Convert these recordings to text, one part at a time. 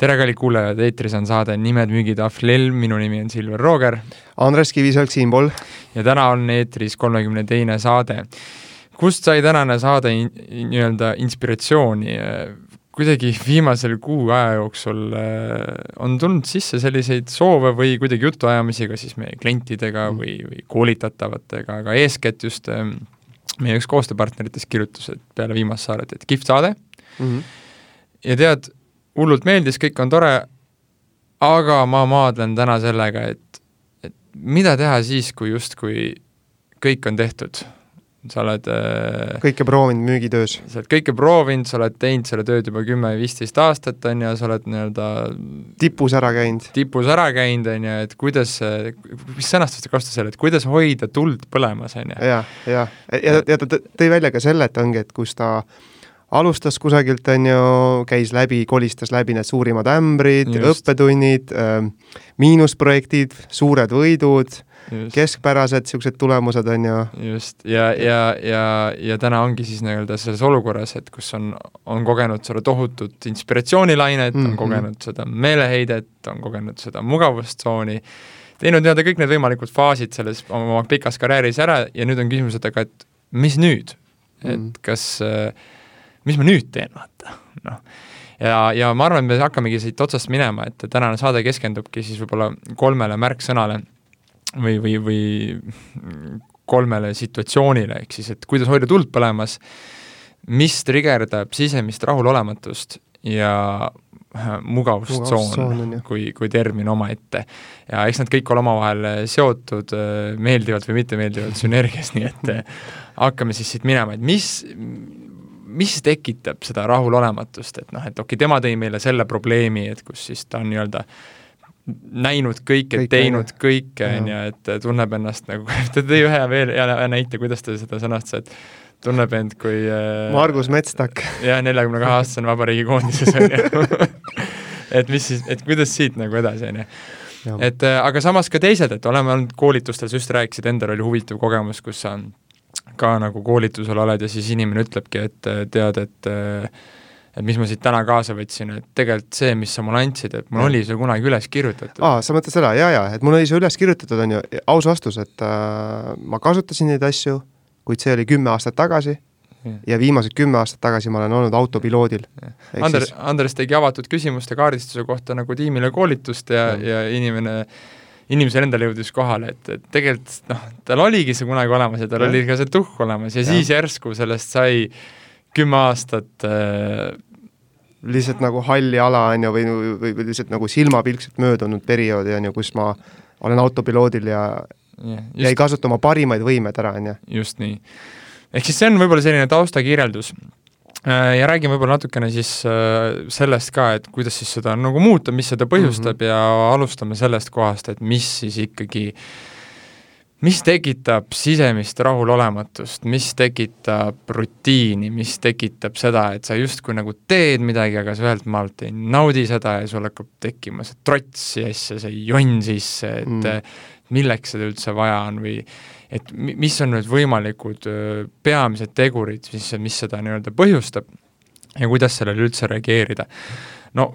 tere, kallid kuulajad, eetris on saade Nimed müügitahvlil, minu nimi on Silver Rooger. Andres Kiviselg siinpool. ja täna on eetris kolmekümne teine saade. kust sai tänane saade nii-öelda inspiratsiooni? kuidagi viimasel kuu aja jooksul äh, on tulnud sisse selliseid soove või kuidagi jutuajamisi ka siis meie klientidega mm. või, või koolitatavatega, aga eeskätt just äh, meie üks koostööpartneritest kirjutas, et peale viimast saadet, et kihvt saade mm. -hmm. ja tead, hullult meeldis, kõik on tore, aga ma maadlen täna sellega, et, et mida teha siis, kui justkui kõik on tehtud. sa oled äh, kõike proovinud müügitöös? sa oled kõike proovinud, sa oled teinud selle tööd juba kümme-viisteist aastat, on ju, sa oled nii-öelda tipus ära käinud. tipus ära käinud, on ju, et kuidas, mis sõnastust ta kasutas seal, et kuidas hoida tuld põlemas, on ju. jah, jah, ja, ja, ja ta tõi välja ka selle, et ongi, et kus ta äh, alustas kusagilt, on ju, käis läbi, kolistas läbi need suurimad ämbrid, õppetunnid äh,, miinusprojektid, suured võidud, keskpärased niisugused tulemused, on ju. just, ja, ja, ja, ja täna ongi siis nii-öelda selles olukorras, et kus on, on kogenud seda tohutut inspiratsioonilainet mm, -hmm. on mhm. kogenud seda meeleheidet, on kogenud seda mugavustsooni, teinud nii-öelda kõik need võimalikud faasid selles oma pikas karjääris ära ja nüüd on küsimus, et aga et mis nüüd? et mm. kas äh, mis ma nüüd teen, vaata, noh. ja, ja ma arvan, et me hakkamegi siit otsast minema, et tänane saade keskendubki siis võib-olla kolmele märksõnale või, või, või kolmele situatsioonile, ehk siis, et kuidas hoida tuld põlemas, mis trigerdab sisemist rahulolematust ja äh, mugavustsoon kui, kui termin omaette. ja eks nad kõik ole omavahel seotud äh, meeldivalt või mittemeeldivalt sünergias, nii et äh, hakkame siis siit minema, et mis, mis tekitab seda rahulolematust, et noh, et okei okay,, tema tõi meile selle probleemi, et kus siis ta on nii-öelda näinud kõike, teinud kõike, on ju, et tunneb ennast nagu, ta tõi ühe veel hea näite, kuidas ta seda sõnastas, et tunneb end kui äh, Margus Metstak. jah, neljakümne kahe aastasene vabariigi koondises, on ju. et mis siis, et kuidas siit nagu edasi, on ju. et äh, aga samas ka teised, et oleme olnud koolitustel, sa just rääkisid, endal oli huvitav kogemus, kus sa ka nagu koolitusel oled ja siis inimene ütlebki, et tead, et et mis ma siit täna kaasa võtsin, et tegelikult see, mis sa mulle andsid, et mul ja. oli see kunagi üles kirjutatud. aa, sa mõtled seda, jaa, jaa, et mul oli see üles kirjutatud, on ju, aus vastus, et äh, ma kasutasin neid asju, kuid see oli kümme aastat tagasi ja, ja viimased kümme aastat tagasi ma olen olnud autopiloodil. Ander siis..., Andres tegi avatud küsimuste kaardistuse kohta nagu tiimile koolitust ja, ja, ja inimene äh, inimesel endal jõudis kohale, et, et tegelikult noh, tal oligi see kunagi olemas ja tal ja. oli ka see tuhk olemas ja, ja siis järsku sellest sai kümme aastat äh, lihtsalt nagu halli ala, on ju, või, või, või lihtsalt nagu silmapilkselt möödunud perioodi, on ju, kus ma olen autopiloodil ja yeah, just, jäi kasutama parimaid võimeid ära, on ju. just nii. ehk siis see on võib-olla selline taustakirjeldus ja räägime võib-olla natukene siis äh, sellest ka, et kuidas siis seda nagu muuta, mis seda põhjustab mm -hmm. ja alustame sellest kohast, et mis siis ikkagi, mis tekitab sisemist rahulolematust, mis tekitab rutiini, mis tekitab seda, et sa justkui nagu teed midagi, aga sa ühelt maalt ei naudi seda ja sul hakkab tekkima see trots sisse, see jonn sisse, et mm. milleks seda üldse vaja on või et mis on need võimalikud peamised tegurid, mis, mis seda nii-öelda põhjustab ja kuidas sellele üldse reageerida. no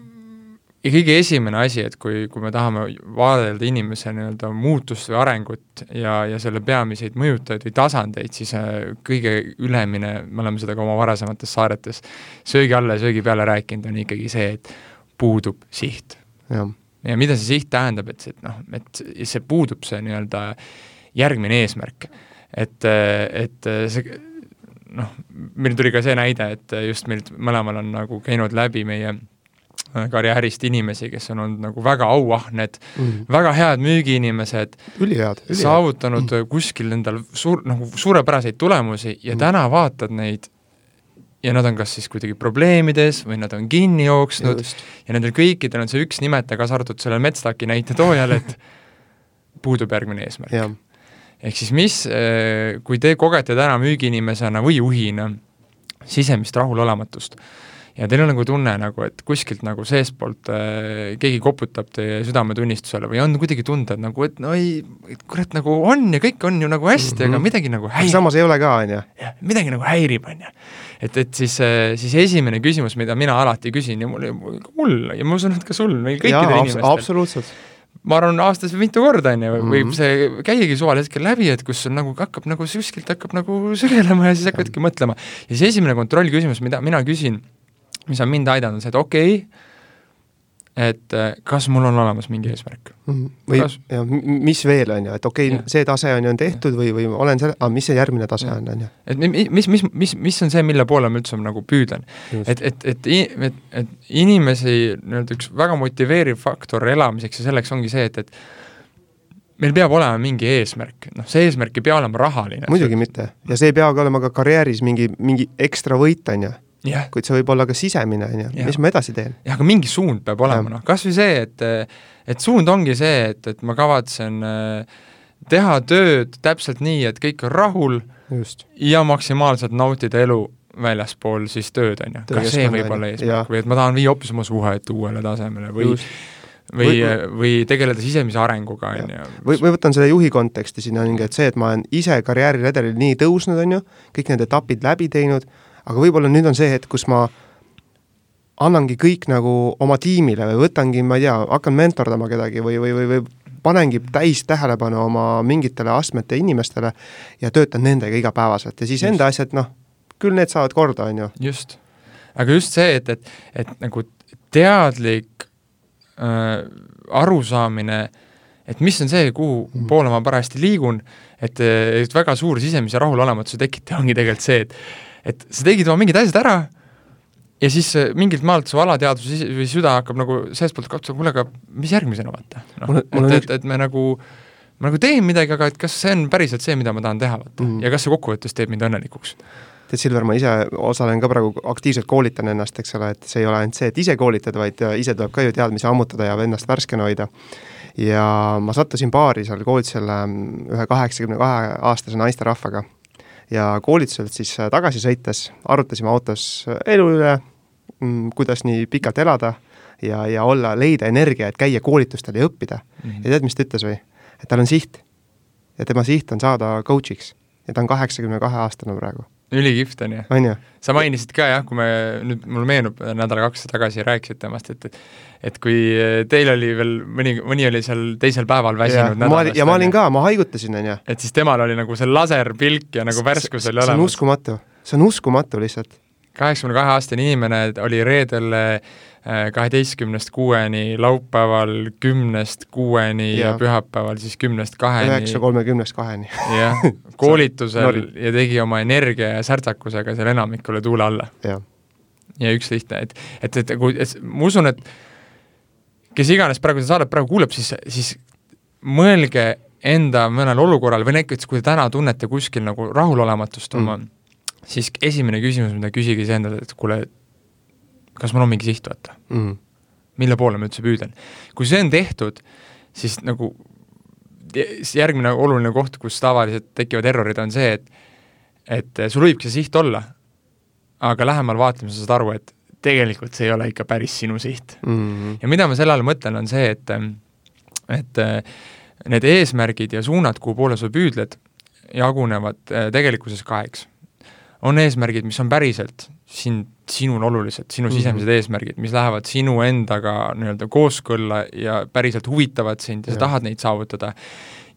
ja kõige esimene asi, et kui, kui me tahame vaadelda inimese nii-öelda muutust või arengut ja, ja selle peamiseid mõjutajaid või tasandeid, siis kõige ülemine, me oleme seda ka oma varasemates saadetes söögi alla ja söögi peale rääkinud, on ikkagi see, et puudub siht. ja mida see siht tähendab, et see, et noh, et see puudub, see nii-öelda järgmine eesmärk. et, et see noh, meil tuli ka see näide, et just meilt mõlemal on nagu käinud läbi meie karjäärist inimesi, kes on olnud nagu väga auahned mm., väga head müügiinimesed, saavutanud mm. kuskil endal suur, nagu suurepäraseid tulemusi ja mm. täna vaatad neid ja nad on kas siis kuidagi probleemides või nad on kinni jooksnud Just. ja nendel kõikidel on see üks nimetaja, kaasa arvatud sellel Metstaki näite toojal, et puudub järgmine eesmärk ehk siis mis, kui te kogete täna müügiinimesena või juhina sisemist rahulolematust ja teil on nagu tunne nagu, et kuskilt nagu seestpoolt äh, keegi koputab teie südametunnistusele või on kuidagi tunda, et nagu, et no ei, kurat, nagu on ja kõik on ju nagu hästi mm, -hmm. aga mhm. midagi nagu häirib. samas ei ole ka, on ju. jah, midagi nagu häirib, on ju. et, et siis, äh, siis esimene küsimus, mida mina alati küsin ja mul, mul ja ma usun, et ka sul, meil kõikidel inimestel. absoluutselt ma arvan, aastas mitu korda, on ju, võib mm -hmm. see käiagi suval hetkel läbi, et kus sul nagu hakkab nagu kuskilt hakkab nagu sügelema ja siis hakkadki mõtlema. ja siis esimene kontrollküsimus, mida mina küsin, mis on mind aidanud, on see, et okei okay,, et äh, kas mul on olemas mingi eesmärk mm. -hmm. või kas... ja mis veel, on ju, et okei okay,, see tase on ju on tehtud või, või olen selle, aga mis see järgmine tase ja. on, on ju. et mis, mis, mis, mis on see, mille poole ma üldse nagu püüdlen. et, et, et, et, et inimesi nii-öelda üks väga motiveeriv faktor elamiseks ja selleks ongi see, et, et meil peab olema mingi eesmärk, noh, see eesmärk ei pea olema rahaline. muidugi mitte ja see ei peagi olema ka karjääris mingi, mingi ekstra võit, on ju yeah.. kuid see võib olla ka sisemine, on ju, mis ma edasi teen. jah, aga mingi suund peab olema, noh, kas või see, et et suund ongi see, et, et ma kavatsen äh, teha tööd täpselt nii, et kõik on rahul Just. ja maksimaalselt nautida elu väljaspool siis tööd, on ju. ka see võib olla eesmärk? Või et ma tahan viia hoopis oma suhet uuele tasemele või Just. või, või, või tegeleda sisemise arenguga, on ju. või, või võtan selle juhi konteksti siin, ongi, et see, et ma olen ise karjääriredelil nii tõusnud, on ju, kõik need etapid läbi teinud, aga võib-olla nüüd on see hetk, kus ma annangi kõik nagu oma tiimile või võtangi, ma ei tea, hakkan mentordama kedagi või, või, või, või panengi täis tähelepanu oma mingitele astmete inimestele ja töötan nendega igapäevaselt ja siis just. enda asjad, noh, küll need saavad korda, on ju. just. aga just see, et, et, et nagu teadlik äh, arusaamine, et mis on see, kuhu mm. poole ma parajasti liigun, et, et väga suur sisemise rahulolematuse tekitaja ongi tegelikult see, et et sa tegid oma mingid asjad ära ja siis äh, mingilt maalt su alateadvus või süda hakkab nagu seestpoolt katsuma, kuule, aga mis järgmisena vaata no,. et, et, et me nagu, ma nagu teen midagi, aga et kas see on päriselt see, mida ma tahan teha, vaata mm. -hmm. ja kas see kokkuvõttes teeb mind õnnelikuks tead, Silver, ma ise osalen ka praegu, aktiivselt koolitan ennast, eks ole, et see ei ole ainult see, et ise koolitad, vaid äh, ise tuleb ka ju teadmisi ammutada ja ennast värskena hoida. ja ma sattusin baari seal koolitusel ähm, ühe kaheksakümne kahe aastase naisterahvaga ja koolituselt siis äh, tagasi sõites arutasime autos äh, elu üle, mm, kuidas nii pikalt elada ja, ja olla, leida energia, et käia koolitustel ja õppida mm. -hmm. ja tead, mis ta ütles või? et tal on siht. ja tema siht on saada coach'iks ja ta on kaheksakümne kahe aastane praegu ülikihvt on ju. sa mainisid ka jah, kui me, nüüd mul meenub, nädal-kaks tagasi rääkisid temast, et et et kui teil oli veel mõni, mõni oli seal teisel päeval väsinud ja, nädalast, ja ma olin ka, ma haigutasin, on ju. et siis temal oli nagu see laserpilk ja nagu värskus oli olemas. see on uskumatu, see on uskumatu lihtsalt. kaheksakümne kahe aastane inimene oli reedel kaheteistkümnest kuueni, laupäeval kümnest kuueni ja, ja pühapäeval siis kümnest kaheni. üheksa kolmekümnest kaheni. jah, koolitusel ja tegi oma energia ja särtsakusega seal enamikule tuule alla. ja üks lihtne, et, et, et kui, et ma usun, et kes iganes praegu seda saadet praegu kuuleb, siis, siis mõelge enda mõnel olukorral või näiteks kui te täna tunnete kuskil nagu rahulolematust oma mm., siis esimene küsimus, mida küsige siis endale, et kuule, kas mul on mingi siht, vaata mm. mille poole ma üldse püüdlen. kui see on tehtud, siis nagu järgmine oluline koht, kus tavaliselt tekivad errorid, on see, et et sul võibki see siht olla, aga lähemal vaatlemisel saad aru, et tegelikult see ei ole ikka päris sinu siht mm. -hmm. ja mida ma selle all mõtlen, on see, et et need eesmärgid ja suunad, kuhu poole sa püüdled, jagunevad eh, tegelikkuses kaheks. on eesmärgid, mis on päriselt sind, sinul olulised, sinu mhm. sisemised mm -hmm. eesmärgid, mis lähevad sinu endaga nii-öelda kooskõlla ja päriselt huvitavad sind ja, ja sa tahad neid saavutada,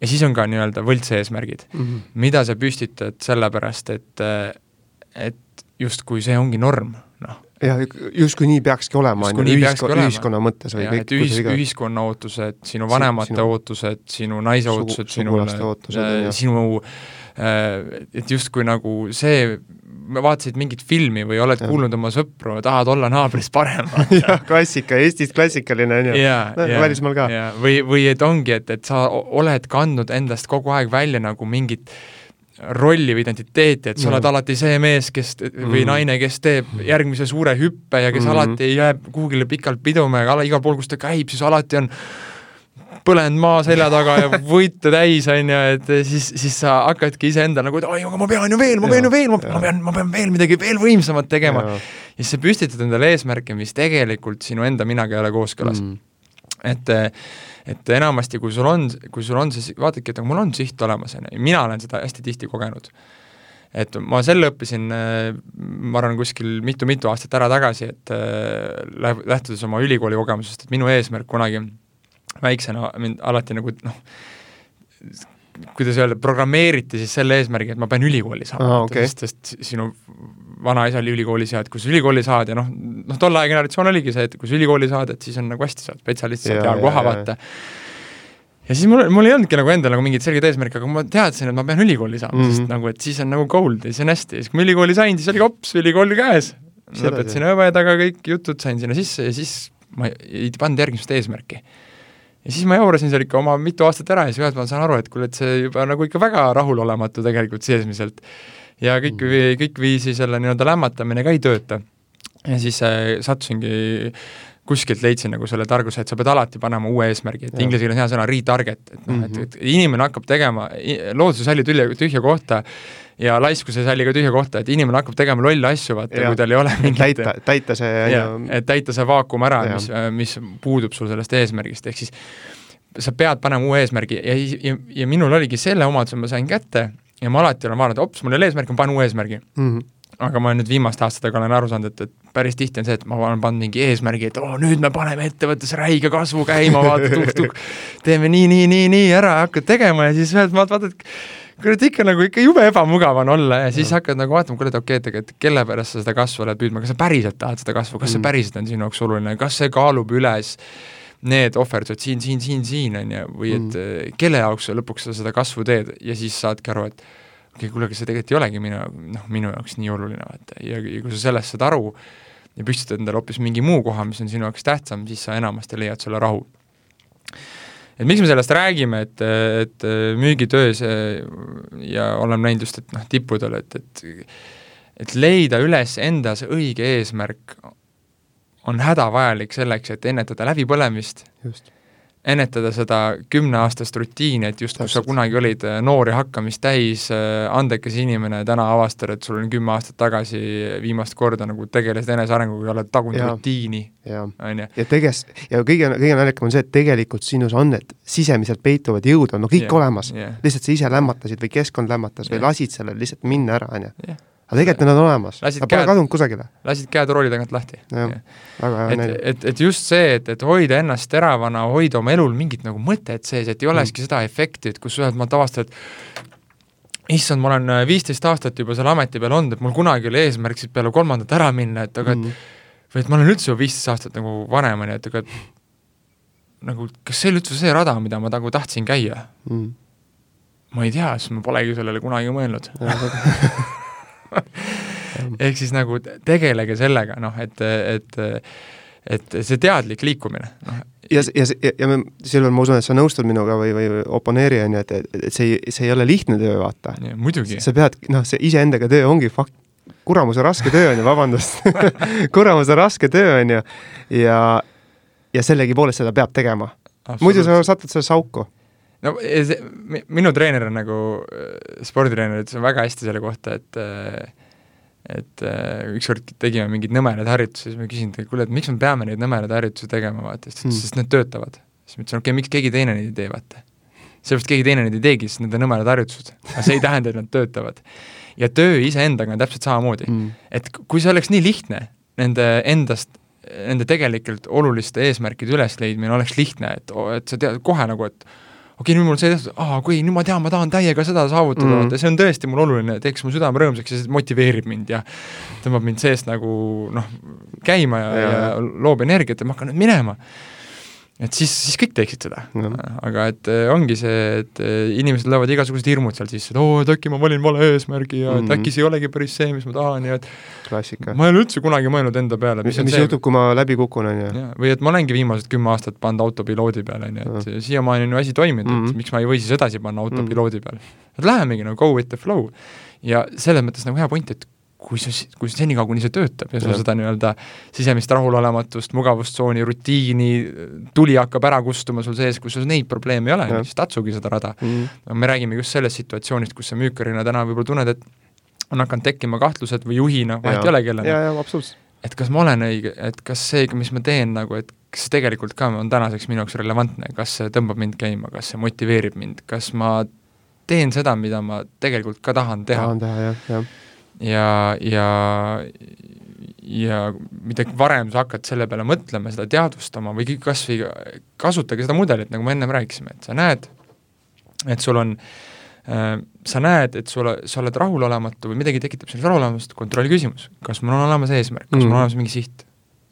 ja siis on ka nii-öelda võltseesmärgid mm, -hmm. mida sa püstitad sellepärast, et et justkui see ongi norm, noh. jah, justkui nii peakski olema, on ju, ühiskonna, ühiskonna mõttes või ja, kõik. ühis, ühiskonna ootused, sinu vanemate sinu, ootused, sinu naise ootused, sinu, sinu äh, et justkui nagu see vaatasid mingit filmi või oled ja. kuulnud oma sõpru, tahad olla naabrist parem jah, klassika, Eestis klassikaline on ju, välismaal ka. või, või et ongi, et, et sa oled kandnud endast kogu aeg välja nagu mingit rolli või identiteeti, et sa mm. oled alati see mees, kes või mm. naine, kes teeb järgmise suure hüppe ja kes mm. alati ei jää kuhugile pikalt piduma ja igal pool, kus ta käib, siis alati on põlend maa selja taga ja võite täis, on ju, et siis, siis sa hakkadki iseenda nagu, et oi, aga ma pean ju veel, ma pean ju veel, ma pean, ma pean veel midagi veel võimsamat tegema. ja siis sa püstitad endale eesmärke, mis tegelikult sinu enda minaga ei ole kooskõlas. Mm.. et et enamasti, kui sul on, kui sul on see, vaadake, et mul on siht olemas, on ju, mina olen seda hästi tihti kogenud. Et ma selle õppisin, ma arvan, kuskil mitu-mitu aastat ära tagasi, et äh, lähtudes oma ülikooli kogemusest, et minu eesmärk kunagi väiksena mind alati nagu noh, kuidas öelda, programmeeriti siis selle eesmärgi, et ma pean ülikooli saama ah,, okay. sest, sest sinu vanaisa oli ülikoolis ja et kui sa ülikooli saad ja noh, noh tolle aja generatsioon oligi see, et kui sa ülikooli saad, et siis on nagu hästi, saad spetsialist, saad hea koha, vaata ja siis mul, mul ei olnudki nagu endal nagu mingit selget eesmärki, aga ma teadsin, et ma pean ülikooli saama mm, -hmm. sest nagu, et siis on nagu gold ja siis on hästi ja siis, kui ma ülikooli sain, siis oli kops, ülikool käes. lõpetasin õedaga kõik jutud, sain sinna sisse ja siis ma ei pannud järgmist eesmärki. Ja siis ma jaurasin seal ikka oma mitu aastat ära ja siis ühelt ma saan aru, et kuule, et see juba nagu ikka väga rahulolematu tegelikult seesmiselt. ja kõik mm, kõik viisi selle nii-öelda lämmatamine ka ei tööta. ja siis äh, sattusingi kuskilt leidsin nagu selle targuse, et sa pead alati panema uue eesmärgi, et inglise keeles on hea sõna retarget, et noh mm -hmm., et, et inimene hakkab tegema, loodus ei salli tühja, tühja kohta ja laiskus ei salli ka tühja kohta, et inimene hakkab tegema lolle asju, vaata, kui tal ei ole mingit täita, täita see ja, et täita see vaakum ära, mis, mis puudub sul sellest eesmärgist, ehk siis sa pead panema uue eesmärgi ja, ja, ja minul oligi selle omaduse, ma sain kätte ja ma alati olen vaadanud, ops, mul ei ole eesmärki, ma panen uue eesmärgi. Mm. -hmm aga ma nüüd viimaste aastatega olen aru saanud, et, et päris tihti on see, et ma olen pannud mingi eesmärgi, et oo nüüd me paneme ettevõttes räige kasvu käima, vaata tuk-tuk, teeme nii, nii, nii, nii ära hakkad tegema ja siis ühelt maalt vaatad, kurat ikka nagu ikka jube ebamugav on olla ja siis ja. hakkad nagu vaatama, et okei okay,, et kelle pärast sa seda kasvu oled püüdma, kas sa päriselt tahad seda kasvu, kas see mm. päriselt on sinu jaoks oluline, kas see kaalub üles need ohverdused siin, siin, siin, siin, on ju, või et mm. kelle jaoks sa lõpuks sa seda kasvu teed ja siis saadki aru, et okei, kuule, aga see tegelikult ei olegi minu, noh, minu jaoks nii oluline, vaata, ja, ja kui sa sellest saad aru ja püstitad endale hoopis mingi muu koha, mis on sinu jaoks tähtsam, siis sa enamasti leiad selle rahu. Et miks me sellest räägime, et, et müügitöös ja olen näinud just, et noh, tippudel, et, et et leida üles endas õige eesmärk on hädavajalik selleks, et ennetada läbipõlemist ennetada seda kümneaastast rutiini, et just kus sa kunagi olid äh, noor ja hakkamist täis, äh, andekas inimene, täna avastad, et sul on kümme aastat tagasi viimast korda nagu tegelesid enesearenguga ja oled tagunud rutiini, on ju. ja teges-, ja kõige, kõige naljakam on see, et tegelikult sinus on need sisemiselt peituvad jõud on no kõik yeah, olemas. Lihtsalt sa ise lämmatasid või keskkond lämmatas yeah. või lasid sellel lihtsalt minna ära, on ju aga tegelikult need on olemas, nad pole kadunud kusagile. lasid käed rooli tagant lahti. näide. et, et just see, et, et hoida ennast teravana, hoida oma elul mingit nagu mõtet sees, et ei olekski mm. seda efekti, et kus ühelt maalt avastad, et issand, ma olen äh, viisteist aastat juba seal ameti peal olnud, et mul kunagi oli eesmärk siit peale kolmandat ära minna, et aga mm. et või et ma olen üldse juba viisteist aastat nagu vanem, on ju, et aga et nagu kas see oli üldse see rada, mida ma nagu tahtsin käia mm.? ma ei tea, sest ma polegi sellele kunagi mõelnud ehk siis nagu tegelege sellega, noh, et, et et see teadlik liikumine, noh. ja, ja, ja, me, Silver, ma usun, et sa nõustud minuga või, või oponeeri, on ju, et, et see, see ei ole lihtne töö, vaata. muidugi. sa pead, noh, see iseendaga töö ongi fakt, kuramuse raske töö, on ju, vabandust kuramuse raske töö, on ju, ja, ja sellegipoolest seda peab tegema. muidu sa satud sellesse auku no see, minu treener on nagu, sporditreener ütles väga hästi selle kohta, et et ükskord tegime mingeid nõmedaid harjutusi, siis ma küsisin, et kuule, et miks me peame neid nõmedaid harjutusi tegema, vaata, ütles mm., sest need töötavad. siis ma ütlesin, okei okay,, miks keegi teine neid ei tee, vaata. sellepärast keegi teine neid ei teegi, sest need on nõmedad harjutused. aga see ei tähenda, et nad töötavad. ja töö iseendaga on täpselt samamoodi mm.. et kui see oleks nii lihtne, nende endast nende tegelikult oluliste eesmärkide ülesleidmine oleks lihtne, et, et sa tead kohe nagu, et okei okay,, nüüd mul on see tehtud, aa, kui nüüd ma tean, ma tahan täiega seda saavutada mm, vaata, see on tõesti mul oluline, teeks mu südame rõõmsaks ja see motiveerib mind ja tõmbab mind seest nagu noh, käima ja, ja, ja loob energiat ja ma hakkan nüüd minema et siis, siis kõik teeksid seda no.. aga et äh, ongi see, et äh, inimesed löövad igasugused hirmud seal sisse, et oo, et äkki ma valin vale eesmärgi ja mm -hmm. et äkki see ei olegi päris see, mis ma tahan ja et klassika. ma ei ole üldse kunagi mõelnud enda peale. mis, mis see... juhtub, kui ma läbi kukun, on ju? või et ma olengi viimased kümme aastat pannud autopiloodi peale, on ju, et siiamaani on ju asi toiminud mm, -hmm. et miks ma ei või siis edasi panna autopiloodi mm -hmm. peale. et lähemegi nagu go with the flow. ja selles mõttes nagu hea point, et kui sa, kui senikaua, kuni see töötab ja sul seda nii-öelda sisemist rahulolematust, mugavustsooni, rutiini, tuli hakkab ära kustuma sul sees, kui sul neid probleeme ei ole, siis tatsugi seda rada mm. -hmm. me räägime just sellest situatsioonist, kus sa müükarina täna võib-olla tunned, et on hakanud tekkima kahtlused või juhina, vahet ei ole kellena. et kas ma olen õige, et kas see, mis ma teen nagu, et kas see tegelikult ka on tänaseks minu jaoks relevantne, kas see tõmbab mind käima, kas see motiveerib mind, kas ma teen seda, mida ma tegelikult ka tahan teha. tahan teha, jah, jah ja, ja, ja mida varem sa hakkad selle peale mõtlema, seda teadvustama või kas või kasutage seda mudelit, nagu me ennem rääkisime, et sa näed, et sul on äh, sa näed, et sul, sa oled rahulolematu või midagi tekitab sinus rahulolematust, kontrolli küsimus, kas mul on olemas eesmärk, kas mm. mul on mm. olemas mingi siht?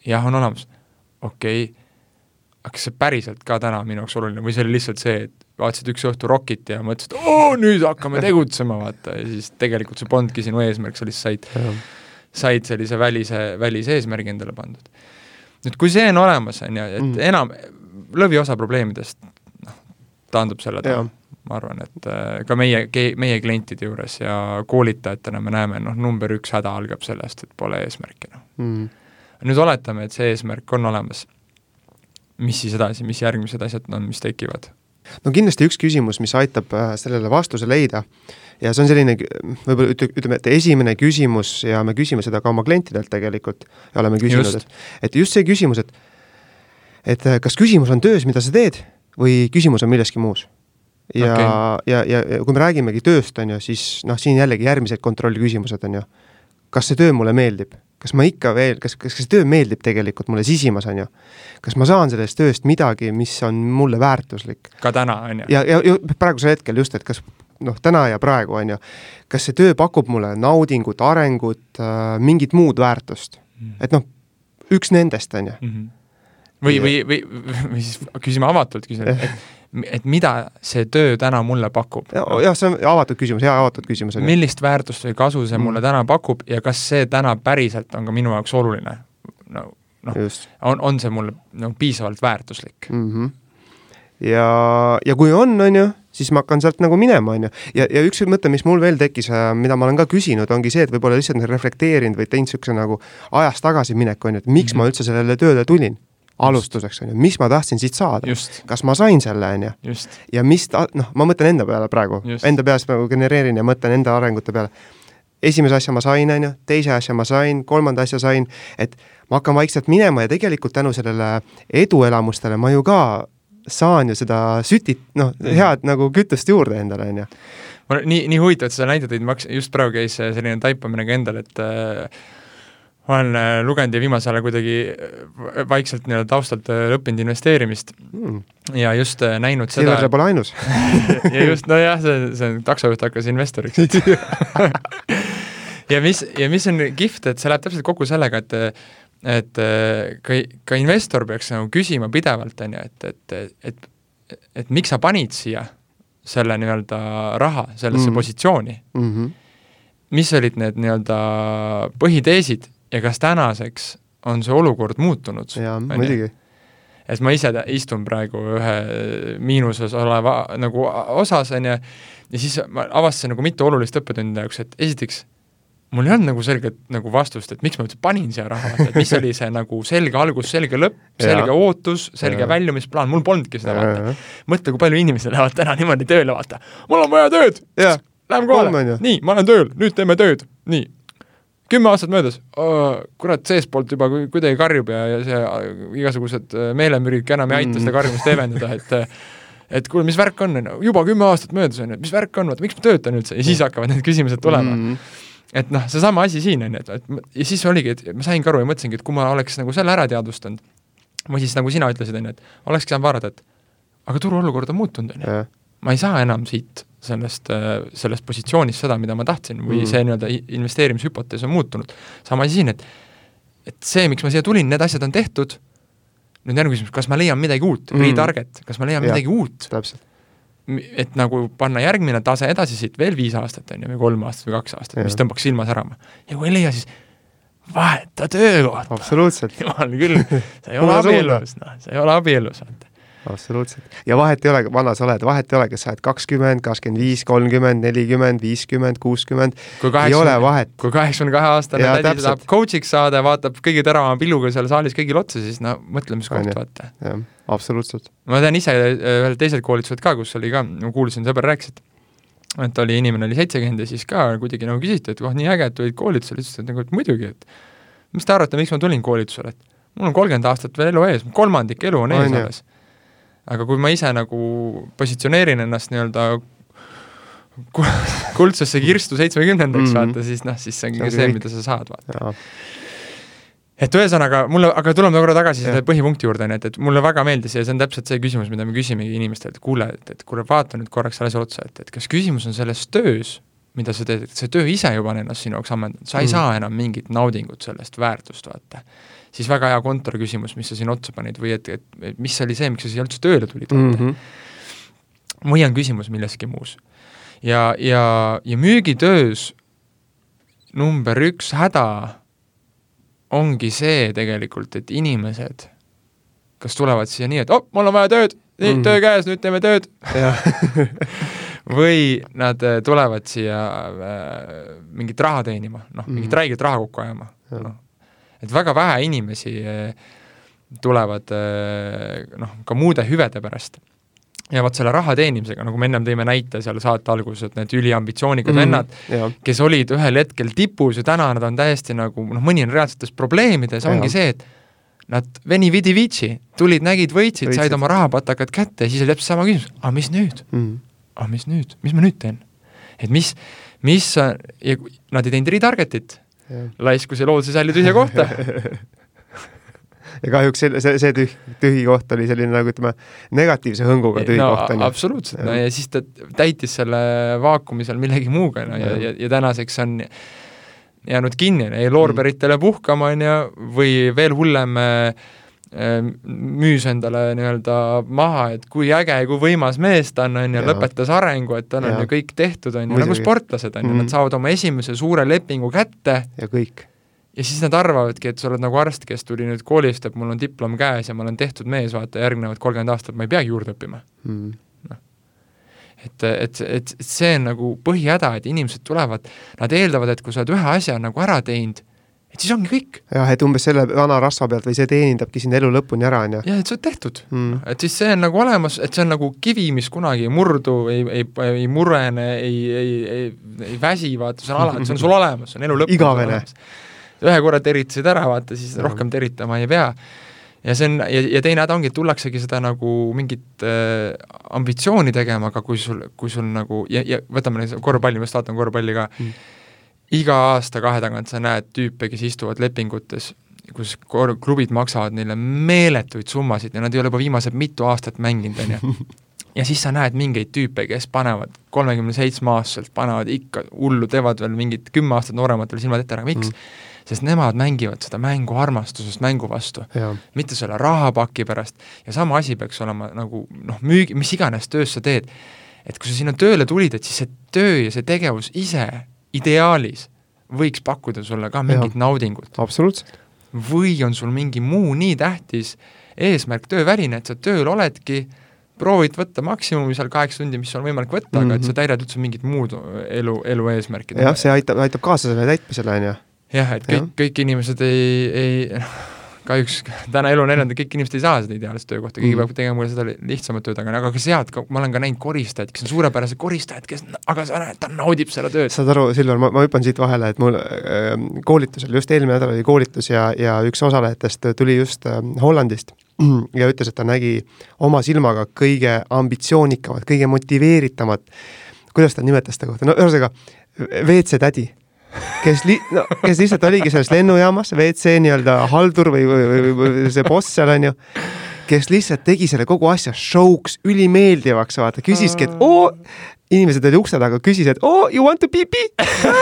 jah, on olemas. okei okay., aga kas see päriselt ka täna on minu jaoks oluline või see oli lihtsalt see, et vaatasid üks õhtu Rockit ja mõtlesid, oo nüüd hakkame tegutsema, vaata, ja siis tegelikult see polnudki sinu eesmärk, sa lihtsalt said, said sellise välise, välise eesmärgi endale pandud. nüüd kui see on olemas, on ju, et mm. enam, lõviosa probleemidest noh, taandub selle taha, ma arvan, et äh, ka meie, meie klientide juures ja koolitajatena me näeme, noh, number üks häda algab sellest, et pole eesmärki, noh. Mm.. nüüd oletame, et see eesmärk on olemas, mis siis edasi, mis järgmised asjad on, mis tekivad no kindlasti üks küsimus, mis aitab äh, sellele vastuse leida ja see on selline, võib-olla ütle, ütleme, et esimene küsimus ja me küsime seda ka oma klientidelt tegelikult ja oleme küsinud, et, et just see küsimus, et et äh, kas küsimus on töös, mida sa teed või küsimus on milleski muus. ja okay., ja, ja, ja kui me räägimegi tööst, on ju, siis noh, siin jällegi järgmised kontrollküsimused on ju. kas see töö mulle meeldib? Kas ma ikka veel, kas, kas see töö meeldib tegelikult mulle sisimas, on ju? kas ma saan sellest tööst midagi, mis on mulle väärtuslik? ka täna, on ju? ja, ja, ja praegusel hetkel just, et kas noh, täna ja praegu, on ju, kas see töö pakub mulle naudingut, arengut äh,, mingit muud väärtust mm. et noh, üks nendest, on ju. Mhm. või, või, või, või siis küsime avatult, küsin, et et mida see töö täna mulle pakub. jah, see on avatud küsimus, hea avatud küsimus. millist väärtust või kasu see mulle mm. täna pakub ja kas see täna päriselt on ka minu jaoks oluline? no noh, on, on see mulle no piisavalt väärtuslik mm? -hmm. ja, ja kui on, on ju, siis ma hakkan sealt nagu minema, on ju. ja, ja üks mõte, mis mul veel tekkis, äh, mida ma olen ka küsinud, ongi see, et võib-olla lihtsalt reflekteerinud või teinud niisuguse nagu ajas tagasiminek, on ju, et miks mm -hmm. ma üldse sellele tööle tulin alustuseks, on ju, mis ma tahtsin siit saada, kas ma sain selle, on ju, ja mis ta, noh, ma mõtlen enda peale praegu, enda peas nagu genereerin ja mõtlen enda arengute peale. esimese asja ma sain, on ju, teise asja ma sain, kolmanda asja sain, et ma hakkan vaikselt minema ja tegelikult tänu sellele eduelamustele ma ju ka saan ju seda sütit, noh, head nagu kütust juurde endale, on ju ma nii, nii huvitav, et sa näitad, et ma just praegu käis selline taipamine ka endal, et äh, ma olen äh, lugenud ja viimasel ajal kuidagi äh, vaikselt nii-öelda taustalt äh, õppinud investeerimist mm. ja just näinud seda Silver, pole ainus ja just, nojah, see, see taksojuht hakkas investoriks ja mis, ja mis on kihvt, et see läheb täpselt kokku sellega, et et ka, ka investor peaks nagu küsima pidevalt, on ju, et, et, et et miks sa panid siia selle nii-öelda raha sellesse mm. positsiooni mm. -hmm. mis olid need nii-öelda põhiteesid ja kas tänaseks on see olukord muutunud? jaa, muidugi. et ma ise istun praegu ühe miinuses oleva nagu osas, on ju, ja siis ma avastasin nagu mitu olulist õppetundi jaoks, et esiteks, mul ei olnud nagu selget nagu vastust, et miks ma üldse panin siia raha, et mis oli see nagu selge algus, selge lõpp, selge ja. ootus, selge ja. väljumisplaan, mul polnudki seda, vaata. mõtle, kui palju inimesed lähevad täna niimoodi tööle, vaata, mul on vaja tööd, lähme kohale, nii, ma olen tööl, nüüd teeme tööd, nii, kümme aastat möödas oh,, kurat, seestpoolt juba kuidagi karjub ja, ja see igasugused äh, meelemürgid ka enam ei aita mm. seda karjumist leevendada, et äh, et kuule, mis värk on, on ju, juba kümme aastat möödas, on ju, et mis värk on, vaata, miks ma töötan üldse, ja siis hakkavad need küsimused tulema mm. -hmm. et noh, seesama asi siin, on ju, et, et ja siis oligi, et ma saingi aru ja mõtlesingi, et kui ma oleks nagu selle ära teadvustanud, või siis nagu sina ütlesid, on ju, et olekski saanud vaadata, et aga turuolukord on muutunud, on ju. ma ei saa enam siit sellest, sellest positsioonist seda, mida ma tahtsin või mm. see nii-öelda investeerimishüpotees on muutunud. sama asi siin, et et see, miks ma siia tulin, need asjad on tehtud, nüüd järgmine küsimus, kas ma leian midagi uut mm., retarget, kas ma leian ja, midagi uut? et nagu panna järgmine tase edasi siit veel viis aastat, on ju, või kolm aastat või kaks aastat, mis tõmbaks silma särama. ja kui ei leia, siis vaheta töökohta. absoluutselt. jumal küll, sa ei ole abielus, noh, sa ei ole abielus, vaata absoluutselt. ja vahet ei ole, vana sa oled, vahet ei ole, kas sa oled kakskümmend, kakskümmend viis, kolmkümmend, nelikümmend, viiskümmend, kuuskümmend, ei ole vahet. kui kaheksakümne kahe aastane tädi tahab coach'iks saada, vaatab kõige teravama pilguga seal saalis kõigile otsa, siis no mõtlemiskoht, vaata. jah, absoluutselt. ma tean ise ühel teisel koolitusel ka, kus oli ka, ma kuulsin, sõber rääkis, et et oli, inimene oli seitsekümmend ja siis ka kuidagi nagu küsiti, et oh, nii äge, et tulid koolitusele, ütles, et nagu, et muidugi, et mis te arvate, miks ma tulin koolitusele, et mul on kolmkümmend aastat veel elu ees, kolmandik elu on ees alles aga kui ma ise nagu positsioneerin ennast nii-öelda kuldsesse kirstu seitsmekümnendaks mm, -hmm. vaata, siis noh, siis see ongi see, mida sa saad, vaata. et ühesõnaga, mulle, aga tuleme korra tagasi selle põhipunkti juurde, nii et, et mulle väga meeldis ja see on täpselt see küsimus, mida me küsimegi inimestelt, kuule, et, et kuule, vaata nüüd korraks selle asja otsa, et, et kas küsimus on selles töös, mida sa teed, et see töö ise juba on ennast sinu jaoks ammendanud, sa ei mm. saa enam mingit naudingut sellest, väärtust, vaata siis väga hea kontoriküsimus, mis sa siin otsa panid või et, et, et mis oli see, miks sa siia üldse tööle tulid mm, -hmm. või on küsimus milleski muus. ja, ja, ja müügitöös number üks häda ongi see tegelikult, et inimesed kas tulevad siia nii, et oh, mul on vaja tööd, nii mm, -hmm. töö käes, nüüd teeme tööd või nad äh, tulevad siia äh, mingit raha teenima, noh, mingit mm -hmm. räiget raha kokku ajama, noh, et väga vähe inimesi eh, tulevad eh, noh, ka muude hüvede pärast. ja vot selle raha teenimisega, nagu me ennem tõime näite seal saate alguses, et need üliambitsioonikad mm, vennad, kes olid ühel hetkel tipus ja täna nad on täiesti nagu noh, mõni on reaalsetes probleemides, ongi see, et nad veni vidi vici, tulid, nägid, võitsid, said oma rahapatakad kätte ja siis oli täpselt sama küsimus, aga mis nüüd mm? -hmm. aga mis nüüd, mis ma nüüd teen? et mis, mis, ja nad ei teinud retarget'it laiskus ja looduse sälli tühja kohta. Ja kahjuks see, see, see tühi, tühi koht oli selline nagu ütleme, negatiivse hõnguga tühi no, koht, on ju. absoluutselt, no ja siis ta täitis selle vaakumi seal millegi muuga, no ja, ja, ja tänaseks on jäänud kinni, jäi loorberitele puhkama, on ju, või veel hullem äh, müüs endale nii-öelda maha, et kui äge ja kui võimas mees ta on, on ju, lõpetas arengu, et tal on ju kõik tehtud, on ju, nagu sportlased, on ju, nad mhm. saavad oma esimese suure lepingu kätte. ja kõik. ja siis nad arvavadki, et sa oled nagu arst, kes tuli nüüd koolist, et mul on diplom käes ja ma olen tehtud mees, vaata, järgnevad kolmkümmend aastat ma ei peagi juurde õppima mm.. noh. et, et, et see on nagu põhihäda, et inimesed tulevad, nad eeldavad, et kui sa oled ühe asja nagu ära teinud, et siis ongi kõik. jah, et umbes selle vana rasva pealt või see teenindabki sind elu lõpuni ära, on ju. jah, et see on tehtud mm.. et siis see on nagu olemas, et see on nagu kivi, mis kunagi ei murdu, ei, ei, ei murene, ei, ei, ei, ei väsi, vaata, see on alati, see on sul olemas, see on elu lõpuni igavene. ühe korra teritasid ära, vaata, siis ja. rohkem teritama ei pea. ja see on, ja, ja teine häda ongi, et tullaksegi seda nagu mingit äh, ambitsiooni tegema, aga kui sul, kui sul nagu ja, ja võtame korvpalli, ma just vaatan korvpalli ka mm iga aasta-kahe tagant sa näed tüüpe, kes istuvad lepingutes, kus kor-, klubid maksavad neile meeletuid summasid ja nad ei ole juba viimased mitu aastat mänginud, on ju. ja siis sa näed mingeid tüüpe, kes panevad kolmekümne seitsme aastaselt, panevad ikka hullu, teevad veel mingid kümme aastat noorematele silmad ette ära, miks mm.? sest nemad mängivad seda mängu armastusest mängu vastu, mitte selle rahapaki pärast ja sama asi peaks olema nagu noh, müügi, mis iganes töös sa teed, et kui sa sinna tööle tulid, et siis see töö ja see tegevus ise ideaalis võiks pakkuda sulle ka mingit ja. naudingut. absoluutselt. või on sul mingi muu nii tähtis eesmärk tööväline, et sa tööl oledki, proovid võtta maksimumi seal kaheksa tundi, mis on võimalik võtta mm, -hmm. aga et sa mhm. täidad üldse mingit muud elu, elu eesmärki. jah, see aitab, aitab kaasa selle täitmisele, on ju. jah, et kõik, kõik inimesed ei, ei kahjuks täna elu on et kõik inimesed ei saa seda ideaalset töökohta, keegi mm. peab tegema seda lihtsamat tööd, aga, aga ka sealt, ma olen ka näinud koristajaid, kes on suurepärased koristajad, kes, aga sa näed, ta naudib seda tööd. saad aru, Silver, ma, ma hüppan siit vahele, et mul äh, koolitusel, just eelmine nädal oli koolitus ja, ja üks osalejatest tuli just äh, Hollandist ja ütles, et ta nägi oma silmaga kõige ambitsioonikamat, kõige motiveeritamat, kuidas ta nimetas seda kohta, no ühesõnaga, WC tädi kes li-, no kes lihtsalt oligi selles lennujaamas, WC nii-öelda haldur või, või, või, see boss seal on ju, kes lihtsalt tegi selle kogu asja show'ks, ülimeeldivaks, vaata, küsiski, et oo, inimesed olid ukse taga, küsis, et oo, you want to pee pee?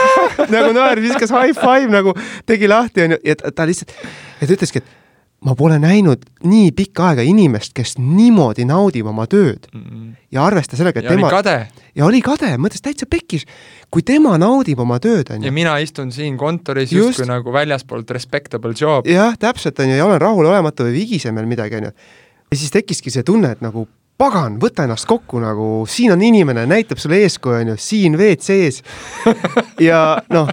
Nagu naer, viskas high five nagu, tegi lahti, onju, ja ta, ta lihtsalt, ja ta ütleski, et ma pole näinud nii pikka aega inimest, kes niimoodi naudib oma tööd mm. -hmm. ja arvesta sellega, et ja tema. ja oli kade, mõtles täitsa pekkis. kui tema naudib oma tööd, on ju. ja mina istun siin kontoris justkui Just. nagu väljaspoolt respectable job. jah, täpselt, on ju, ja olen rahulolematu või vigisen veel midagi, on ju. ja siis tekkiski see tunne, et nagu pagan, võta ennast kokku nagu, siin on inimene, näitab sulle eeskuju, on ju, siin WC-s ja noh,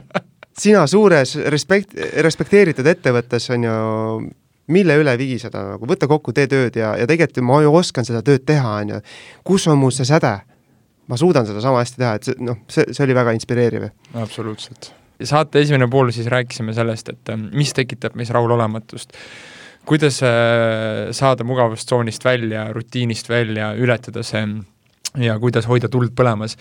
sina suures respekt, respekteeritud ettevõttes on ju, mille üle vigiseda, nagu võta kokku, tee tööd ja, ja tegelikult ma ju oskan seda tööd teha, on ju. kus on mul see säde? ma suudan seda sama hästi teha, et see noh, see, see oli väga inspireeriv. absoluutselt. saate esimene pool siis rääkisime sellest, et mis tekitab meis rahulolematust kuidas äh, saada mugavustsoonist välja, rutiinist välja, ületada see ja kuidas hoida tuld põlemas.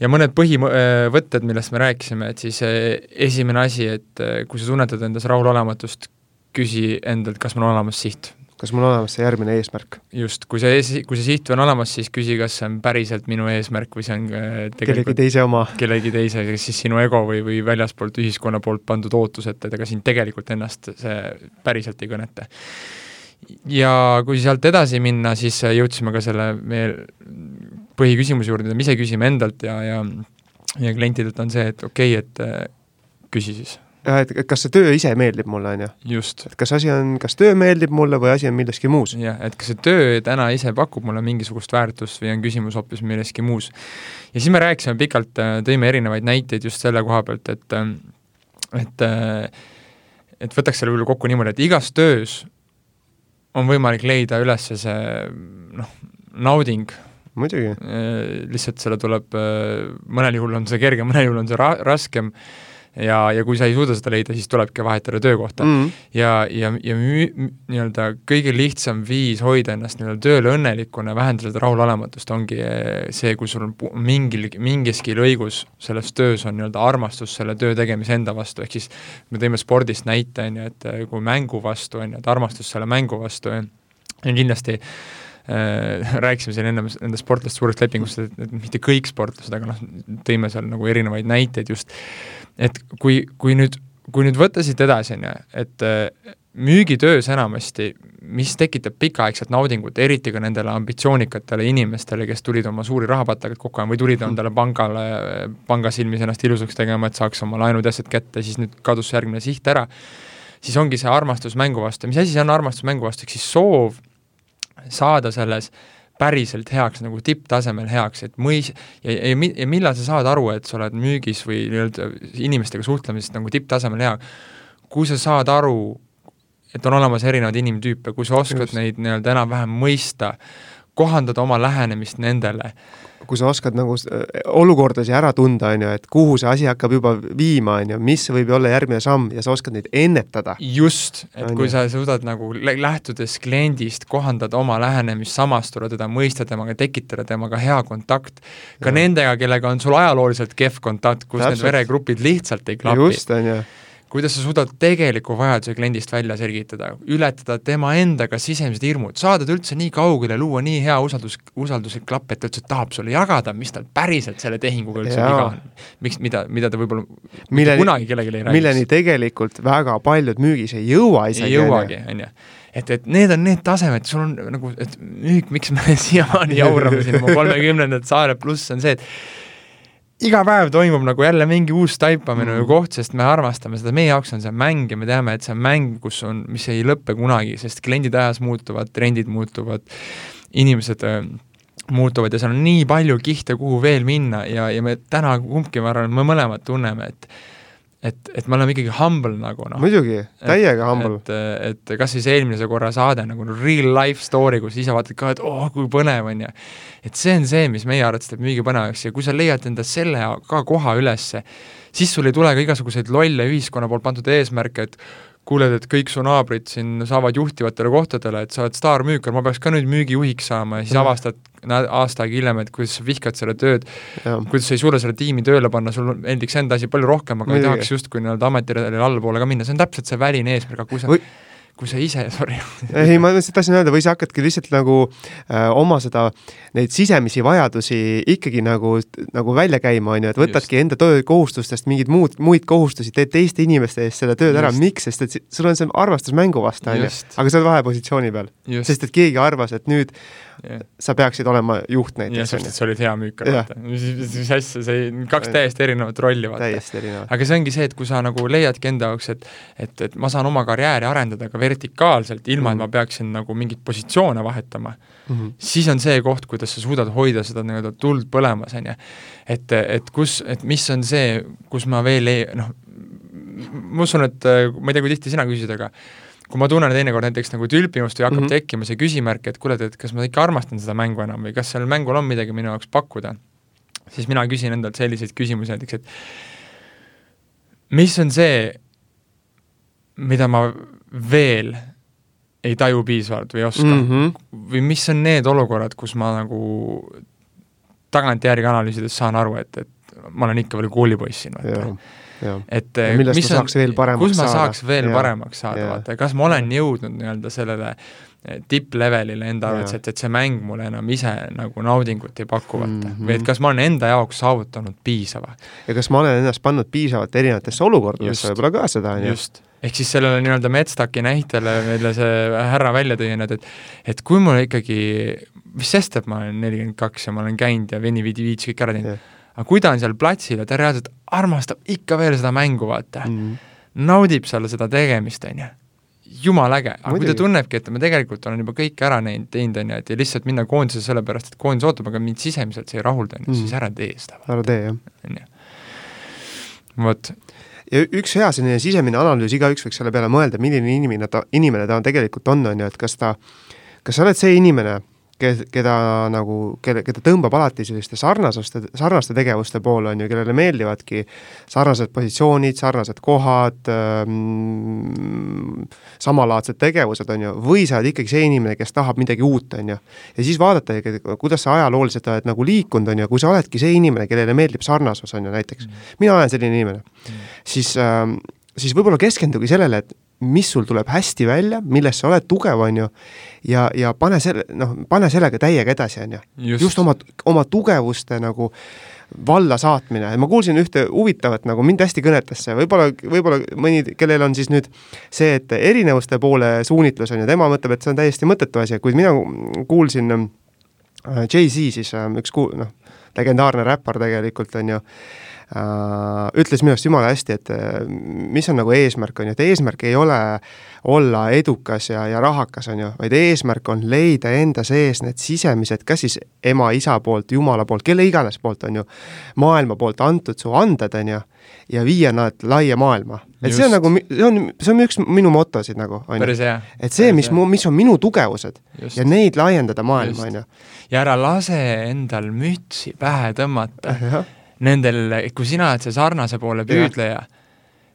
ja mõned põhivõtted, millest me rääkisime, et siis äh, esimene asi, et äh, kui sa tunnetad endas rahulolematust, küsi endalt, kas mul on olemas siht kas mul on olemas see järgmine eesmärk? just, kui see ees, kui see siht on olemas, siis küsi, kas see on päriselt minu eesmärk või see on äh, kellegi teise oma. kellegi teise, kas siis sinu ego või, või väljaspoolt ühiskonna poolt pandud ootused, et ega sind tegelikult ennast see päriselt ei kõneta. ja kui sealt edasi minna, siis jõudsime ka selle meie põhiküsimuse juurde, mida me ise küsime endalt ja, ja ja klientidelt on see, et okei okay,, et äh, küsi siis jah, et kas see töö ise meeldib mulle, on ju. et kas asi on, kas töö meeldib mulle või asi on milleski muus. jah, et kas see töö täna ise pakub mulle mingisugust väärtust või on küsimus hoopis milleski muus. ja siis me rääkisime pikalt, äh, tõime erinevaid näiteid just selle koha pealt, et äh, et äh, et võtaks selle võib-olla kokku niimoodi, et igas töös on võimalik leida üles see noh, nauding, muidugi. lihtsalt selle tuleb, mõnel juhul on see kergem, mõnel juhul on see ra-, raskem ja, ja kui sa ei suuda seda leida, siis tulebki vahetada töökohta mm. -hmm. ja, ja, ja nii-öelda kõige lihtsam viis hoida ennast nii-öelda tööl õnnelikuna, vähendada seda rahulolematust, ongi eh, see, kui sul on mingil, mingiski lõigus selles töös on nii-öelda armastus selle töö tegemise enda vastu, ehk siis me tõime spordist näite, on ju, et eh, kui mängu vastu, on ju, et armastus selle mängu vastu, on kindlasti äh, rääkisime siin ennem nendest sportlaste suurest lepingust, et, et mitte kõik sportlased, aga noh, tõime seal nagu erinevaid näiteid just et kui, kui nüüd, kui nüüd võtta siit edasi, on ju, et äh, müügitöös enamasti, mis tekitab pikaaegset naudingut, eriti ka nendele ambitsioonikatele inimestele, kes tulid oma suuri rahapatakaid kokku ajama või tulid mm. endale pangale, panga silmis ennast ilusaks tegema, et saaks oma laenud ja asjad kätte, siis nüüd kadus järgmine siht ära, siis ongi see armastus mängu vastu, mis asi see on armastus mängu vastu, ehk siis soov saada selles äh, päriselt heaks, nagu tipptasemel heaks, et mõis- ja, ja, ja millal sa saad aru, et sa oled müügis või nii-öelda inimestega suhtlemisest nagu tipptasemel hea, kui sa saad aru, et on olemas erinevaid inimtüüpe, kui sa oskad Just. neid nii-öelda enam-vähem mõista, kohandada oma lähenemist nendele kui sa oskad nagu äh, olukordasi ära tunda, on ju, et kuhu see asi hakkab juba viima, on ju, mis võib olla järgmine samm ja sa oskad neid ennetada. just, et on kui ju. sa suudad nagu lähtudes kliendist kohandada oma lähenemist, samastuda teda, mõista temaga, tekitada temaga hea kontakt, ka ja. nendega, kellega on sul ajalooliselt kehv kontakt, kus Täpselt. need veregrupid lihtsalt ei klapi. just, on ju kuidas sa suudad tegeliku vajaduse kliendist välja selgitada, ületada tema endaga sisemised hirmud, saada ta üldse nii kaugele, luua nii hea usaldus, usalduslik klapp, et ta üldse tahab sulle jagada, mis tal päriselt selle tehinguga üldse viga on. miks, mida, mida ta võib-olla milleni, kunagi kellelegi ei räägiks. milleni tegelikult väga paljud müügis ei jõua isegi. ei jõuagi, on ju et, et need on need tasemed, sul on nagu, et müük, miks me siiamaani jaurame siin oma kolmekümnendat saare pluss on see, et iga päev toimub nagu jälle mingi uus taipamine mm. koht, sest me armastame seda, meie jaoks on see mäng ja me teame, et see on mäng, kus on, mis ei lõppe kunagi, sest kliendid ajas muutuvad, trendid muutuvad, inimesed äh, muutuvad ja seal on nii palju kihte, kuhu veel minna ja, ja me täna kumbki, ma arvan, me mõlemad tunneme, et et, et me oleme ikkagi humble nagu noh. muidugi, täiega humble. et, et kas siis eelmise korra saade nagu real life story, kus ise vaatad ka, et oh, kui põnev on ju. et see on see, mis meie arvates teeb müügi põnevaks ja kui sa leiad enda selle ka koha ülesse, siis sul ei tule ka igasuguseid lolle ühiskonna poolt pandud eesmärke, et kuuled, et kõik su naabrid siin saavad juhtivatele kohtadele, et sa oled staarmüükar, ma peaks ka nüüd müügijuhiks saama ja siis mm. avastad aasta aega hiljem, et kuidas sa vihkad seda tööd, kuidas sa ei suuda seda tiimi tööle panna, sul meeldiks enda asi palju rohkem, aga Mõjugi. ei tahaks justkui nii-öelda ametiredelil allapoole ka minna, see on täpselt see väline eesmärk, aga kui sa Või kui sa ise, sorry. ei, ma lihtsalt tahtsin öelda, või sa hakkadki lihtsalt nagu äh, oma seda, neid sisemisi vajadusi ikkagi nagu, nagu välja käima, on ju, et võtadki Just. enda töökohustustest mingeid muud, muid kohustusi, teed teiste inimeste eest selle tööd Just. ära, miks, sest et sul on see armastus mängu vastu, on ju, aga sa oled vahepositsiooni peal. sest et keegi arvas, et nüüd yeah. sa peaksid olema juht jah, näiteks, sest on et sa olid hea Jah. vaata. mis, asja, see kaks Jah. täiesti erinevat rolli, vaata. aga see ongi see, et kui sa nagu leiadki enda jaoks, et et, et ma saan oma karjääri arendada ka vertikaalselt, ilma et Mhm. ma peaksin nagu mingeid positsioone vahetama, Mhm. siis on see koht, kuidas sa suudad hoida seda nii-öelda tuld põlemas, on ju. et, et kus, et mis on see, kus ma veel ei, noh, ma usun, et ma ei tea, kui tihti sina küsid, aga kui ma tunnen teinekord näiteks nagu tülpimust või hakkab mm. -hmm. tekkima see küsimärk, et kuule, et kas ma ikka armastan seda mängu enam või kas sellel mängul on midagi minu jaoks pakkuda, siis mina küsin endalt selliseid küsimusi näiteks, et mis on see, mida ma veel ei taju piisavalt või ei oska mm. -hmm. või mis on need olukorrad, kus ma nagu tagantjärgi analüüsides saan aru, et, et ma olen ikka veel koolipoiss siin, vaata et Ja millest mis ma saaks veel paremaks kus ma saada. saaks veel Jaa. paremaks saada, vaata, kas ma olen jõudnud nii-öelda sellele eh, tipplevelile enda arvates, et, et see mäng mulle enam ise nagu naudingut ei paku, vaata mm. -hmm. või et kas ma olen enda jaoks saavutanud piisava. ja kas ma olen ennast pannud piisavalt erinevatesse olukordadesse võib-olla ka seda, on ju. just, ehk siis sellele nii-öelda Medstaki näitele, mille see härra välja tõi, on ju, et et kui mul ikkagi, mis sest, et ma olen nelikümmend kaks ja ma olen käinud ja Veni Vidi Viits kõik ära teinud Jah., aga kui ta on seal platsil ja ta reaalselt armastab ikka veel seda mängu, vaata mm, Mhm. naudib seal seda tegemist, on ju, jumala äge, aga kui ta Muidugi. tunnebki, et ma tegelikult olen juba kõik ära näinud, teinud, on ju, et ja lihtsalt minna koondise sellepärast, et koondis ootab, aga mind sisemiselt see ei rahulda, on ju, Mhm. siis ära tee seda, ära tee, jah. on ju. vot, ja üks hea selline sisemine analüüs, igaüks võiks selle peale mõelda, milline inimene ta, inimene ta tegelikult on, on ju, et kas ta, kas sa oled see inimene, ke-, keda nagu, kelle, keda tõmbab alati selliste sarnasuste, sarnaste tegevuste poole, on ju, kellele meeldivadki sarnased positsioonid, sarnased kohad ähm,, samalaadsed tegevused, on ju, või sa oled ikkagi see inimene, kes tahab midagi uut, on ju. ja siis vaadata, kuidas sa ajalooliselt oled nagu liikunud, on ju, kui sa oledki see inimene, kellele meeldib sarnasus, on ju näiteks mm., mina olen selline inimene mm., siis ähm, siis võib-olla keskendugi sellele, et mis sul tuleb hästi välja, milles sa oled tugev, on ju, ja, ja pane selle, noh, pane sellega täiega edasi, on ju. just oma, oma tugevuste nagu valla saatmine, ma kuulsin ühte huvitavat, nagu mind hästi kõnetas see, võib-olla, võib-olla mõni, kellel on siis nüüd see, et erinevuste poole suunitlus on ju, tema mõtleb, et see on täiesti mõttetu asi, kuid mina kuulsin äh, Jay-Z siis äh, üks ku-, noh, legendaarne räppar tegelikult on ju, ütles minu arust jumala hästi, et uh, mis on nagu eesmärk, on ju, et eesmärk ei ole olla edukas ja, ja rahakas, on ju, vaid eesmärk on leida enda sees need sisemised, kas siis ema-isa poolt, jumala poolt, kelle iganes poolt, on ju, maailma poolt antud su anded, on ju, ja viia nad laia maailma. et Just. see on nagu, see on, see on üks minu motosid nagu, on ju. et see, mis mu, mis on minu tugevused Just. ja neid laiendada maailma, on ju. ja ära lase endal mütsi pähe tõmmata nendel, kui sina oled see sarnase poole püüdleja,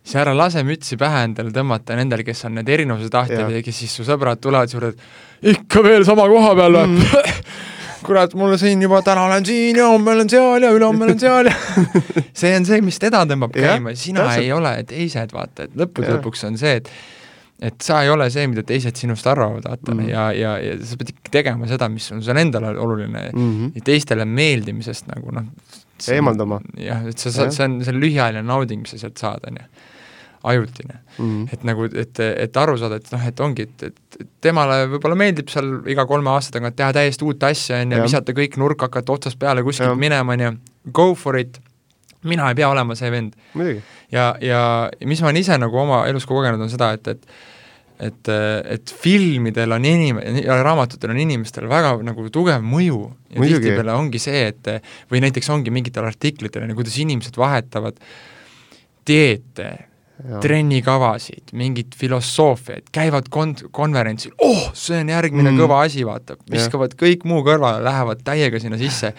siis ära lase mütsi pähe endale tõmmata nendel, kes on need erinevuse tahtjad ja kes siis su sõbrad tulevad juurde, et ikka veel sama koha peal või mm. kurat, mul siin juba täna olen siin ja homme olen seal ja ülehomme olen seal ja see on see, mis teda tõmbab käima, sina täpselt. ei ole teised, vaata, et lõppude lõpuks on see, et et sa ei ole see, mida teised sinust arvavad, vaata mm, ja, ja, ja sa pead ikka tegema seda, mis on sul endale oluline mm -hmm. ja teistele meeldimisest nagu noh, eemalduma. jah, et sa saad, see on, see on lühiajaline nauding, mis sa sealt saad, on ju, ajutine mm. -hmm. et nagu, et, et aru saada, et noh, et ongi, et, et temale võib-olla meeldib seal iga kolme aasta tagant teha täiesti uut asja, on ju, visata kõik nurk, hakata otsast peale kuskilt ja. minema, on ju, go for it, mina ei pea olema see vend. ja, ja mis ma olen ise nagu oma elus kogenud, on seda, et, et et, et filmidel on inim- ja raamatutel on inimestel väga nagu tugev mõju. Ja tihtipeale ongi see, et või näiteks ongi mingitel artiklitel, kuidas inimesed vahetavad dieete, trennikavasid, mingit filosoofiaid, käivad kon-, konverentsil, oh, see on järgmine mm. kõva asi, vaata, viskavad kõik muu kõrvale, lähevad täiega sinna sisse,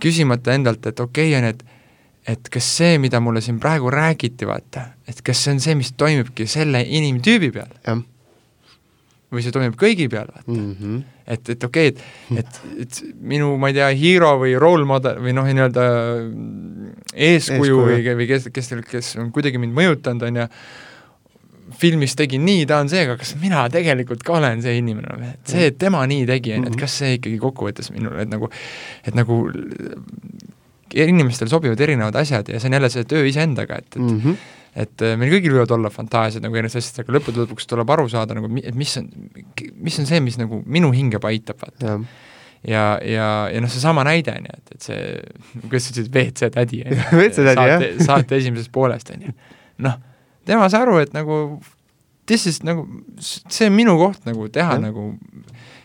küsimata endalt, et okei okay, on, et et kas see, mida mulle siin praegu räägiti, vaata, et kas see on see, mis toimibki selle inimtüübi peal? või see toimib kõigi peal, vaata mm. -hmm. et, et okei okay,, et, et, et minu, ma ei tea, hero või role model või noh, nii-öelda eeskuju või, või kes, kes, kes on kuidagi mind mõjutanud, on ju, filmis tegi nii, ta on see, aga kas mina tegelikult ka olen see inimene, et see, et tema nii tegi, on ju, et kas see ikkagi kokkuvõttes minule, et nagu, et nagu inimestel sobivad erinevad asjad ja see on jälle see töö iseendaga, et, et mm -hmm. et meil kõigil võivad olla fantaasiad nagu erinevad asjad, aga lõppude lõpuks tuleb aru saada nagu, et mis on, mis on see, mis nagu minu hinge paitab, vaata. ja, ja, ja noh, seesama näide, on ju, et, et see, kuidas sa ütlesid, WC tädi, on ju. Jah. saate esimesest poolest, on ju. noh, tema sai aru, et nagu this is nagu, see on minu koht nagu teha ja. nagu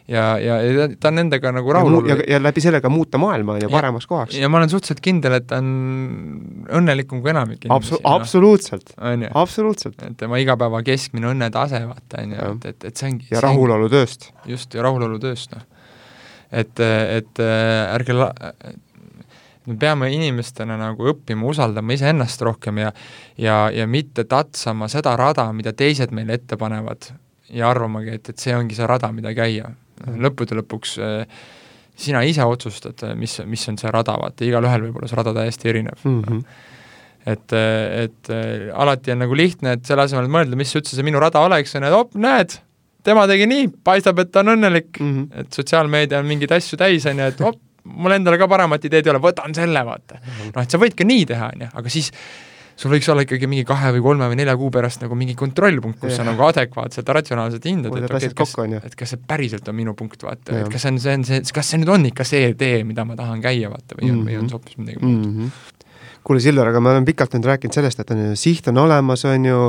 ja, ja, ja ta on nendega nagu rahul. ja, ja läbi selle ka muuta maailma, ju, paremaks kohaks. ja ma olen suhteliselt kindel, et ta on õnnelikum kui enamik inimesi Absu. No. absoluutselt, absoluutselt. et tema igapäeva keskmine õnnetase, vaata, on ju, et, et, et see ongi ja rahulolu tööst. just, ja rahulolu tööst, noh. et, et ärge la-, me peame inimestena nagu õppima usaldama iseennast rohkem ja ja, ja mitte tatsama seda rada, mida teised meile ette panevad ja arvamagi, et, et see ongi see rada, mida käia lõppude lõpuks äh, sina ise otsustad, äh, mis, mis on see rada, vaata, igalühel võib olla see rada täiesti erinev mm. -hmm. et, äh, et alati on nagu lihtne, et selle asemel, et mõelda, mis üldse see minu rada oleks, on et op, näed, tema tegi nii, paistab, et ta on õnnelik mm, -hmm. et sotsiaalmeedia on mingeid asju täis, on ju, et op, mul endal ka paremat ideed ei ole, võtan selle, vaata. Mhm. noh, et sa võid ka nii teha, on ju, aga siis sul võiks olla ikkagi mingi kahe või kolme või nelja kuu pärast nagu mingi kontrollpunkt, kus ja. sa nagu adekvaatselt, ratsionaalselt hindad, et okei, et kas, et kas see päriselt on minu punkt, vaata, et kas see on, see on see, kas see nüüd on ikka see tee, mida ma tahan käia, vaata, või on mm, -hmm. või on see hoopis midagi muud mm. -hmm kuule, Silver, aga me oleme pikalt nüüd rääkinud sellest, et on ju, siht on olemas, on ju,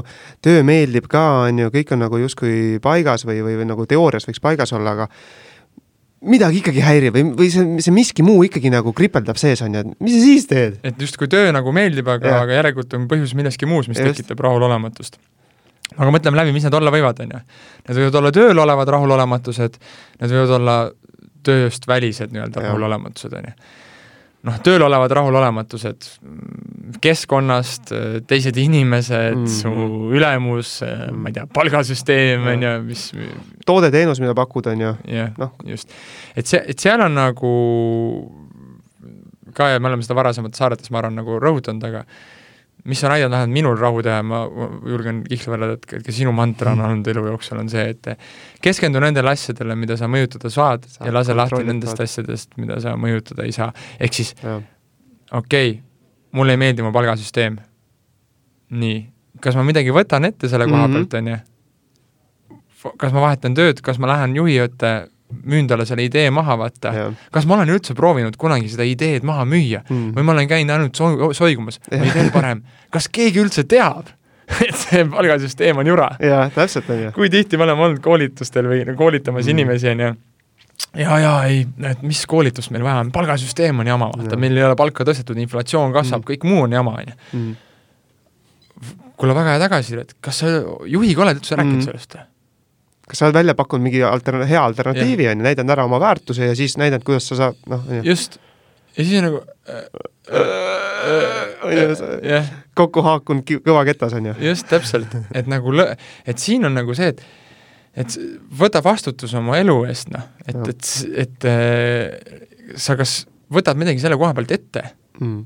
töö meeldib ka, on ju, kõik on nagu justkui paigas või, või, või nagu teoorias võiks paigas olla, aga midagi ikkagi häirib või, või see, see miski muu ikkagi nagu kripeldab sees, on ju, et mis sa siis teed? et justkui töö nagu meeldib, aga, aga järelikult on põhjus milleski muus, mis Just. tekitab rahulolematust. aga mõtleme läbi, mis need olla võivad, on ju. Need võivad olla tööl olevad rahulolematused, need võivad olla tööst välised nii-öelda rahulolematused, on ju noh, tööl olevad rahulolematused keskkonnast, teised inimesed mm, -hmm. su ülemus mm., ma ei tea, palgasüsteem, on ju, mis toode-teenus, mida pakkuda, on ju. jah, noh, just. et see, et seal on nagu ka ja me oleme seda varasemates saadetes, ma arvan, nagu rõhutanud, aga mis on aidanud vähemalt minul rahu teha, ma julgen kihla välja, et ka sinu mantra on olnud elu jooksul, on see, et keskendu nendele asjadele, mida sa mõjutada saad sa ja lase lahti nendest asjadest, mida sa mõjutada ei saa. ehk siis okei okay,, mulle ei meeldi mu palgasüsteem. nii, kas ma midagi võtan ette selle koha mm -hmm. pealt, on ju? kas ma vahetan tööd, kas ma lähen juhi ette müün talle selle idee maha, vaata. kas ma olen üldse proovinud kunagi seda ideed maha müüa mm. või ma olen käinud ainult so soigumas või veel parem, kas keegi üldse teab, et see palgasüsteem on jura? jaa, täpselt on ju. kui tihti me oleme olnud koolitustel või koolitamas mm. inimesi, on ju, ja, ja ei, et mis koolitust meil vaja on, palgasüsteem on jama, vaata, meil ei ole palka tõstetud, inflatsioon kasvab mm., kõik muu on jama, on ju. Mm. kuule, väga hea tagasiside, et kas sa juhiga oled üldse rääkinud mm. sellest? Kas sa oled välja pakkunud mingi alterna-, hea alternatiivi, on ju, näidanud ära oma väärtuse ja siis näidanud, kuidas sa saad, noh. just, ja siis on nagu jah, kokku haakunud kõva ketas, on ju. just, täpselt, et nagu lõ-, et siin on nagu see, et et võta vastutus oma elu eest, noh, et, et, et äh, sa kas võtad midagi selle koha pealt ette mm.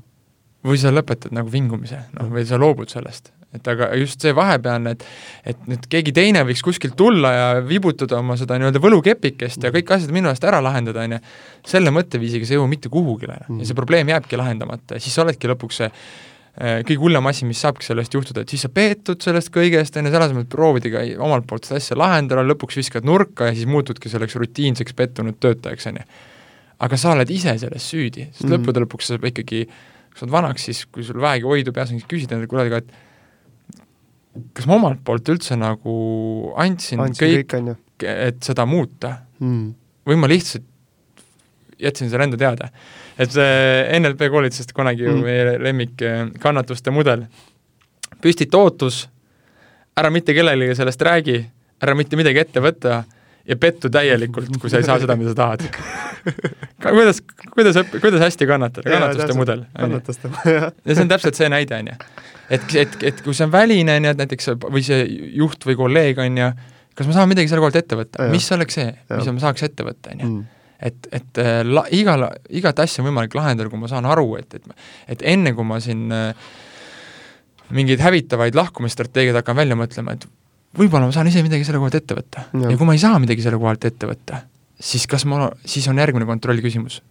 või sa lõpetad nagu vingumise, noh, või sa loobud sellest et aga just see vahepealne, et et nüüd keegi teine võiks kuskilt tulla ja vibutada oma seda nii-öelda võlukepikest ja kõik asjad minu eest ära lahendada, on ju, selle mõtteviisiga sa ei jõua mitte kuhugile. Ja see probleem jääbki lahendamata. Ja siis oledki lõpuks see äh, kõige hullem asi, mis saabki sellest juhtuda, et siis sa peetud sellest kõigest, on ju, selle asemel, et proovidagi omalt poolt seda asja lahendada, lõpuks viskad nurka ja siis muutudki selleks rutiinseks pettunud töötajaks, on ju. aga sa oled ise selles süüdi, sest mm. lõppude lõpuks sa ikkagi, kui sa oled vanaks, siis kui sul vähegi oidu peas on, siis küsid endale kuule, aga et kas ma omalt poolt üldse nagu andsin, andsin kõik, kõik, et seda muuta mm. või ma lihtsalt jätsin selle enda teada. et see NLP koolitusest kunagi ju mm. meie lemmik eh, kannatuste mudel, püstita ootus, ära mitte kellelegi sellest räägi, ära mitte midagi ette võta ja pettu täielikult, kui sa ei saa seda, mida sa tahad kuidas, kuidas kuidas hästi kannatada, kannatuste mudel. kannatuste, jah. ja see on täpselt see näide, on ju. Et, et, et kui see on väline, on ju, et näiteks või see juht või kolleeg, on ju, kas ma saan midagi selle kohalt ette võtta, mis oleks see, mis ma saaks ette võtta, on ju mm. et, et äh, la-, igal, igat asja on võimalik lahendada, kui ma saan aru, et, et et enne, kui ma siin äh, mingeid hävitavaid lahkumisstrateegiaid hakkan välja mõtlema, et võib-olla ma saan ise midagi selle kohalt ette võtta. ja kui ma ei saa midagi selle kohalt ette võtta, siis kas ma, siis on järgmine kontrolli küsimus.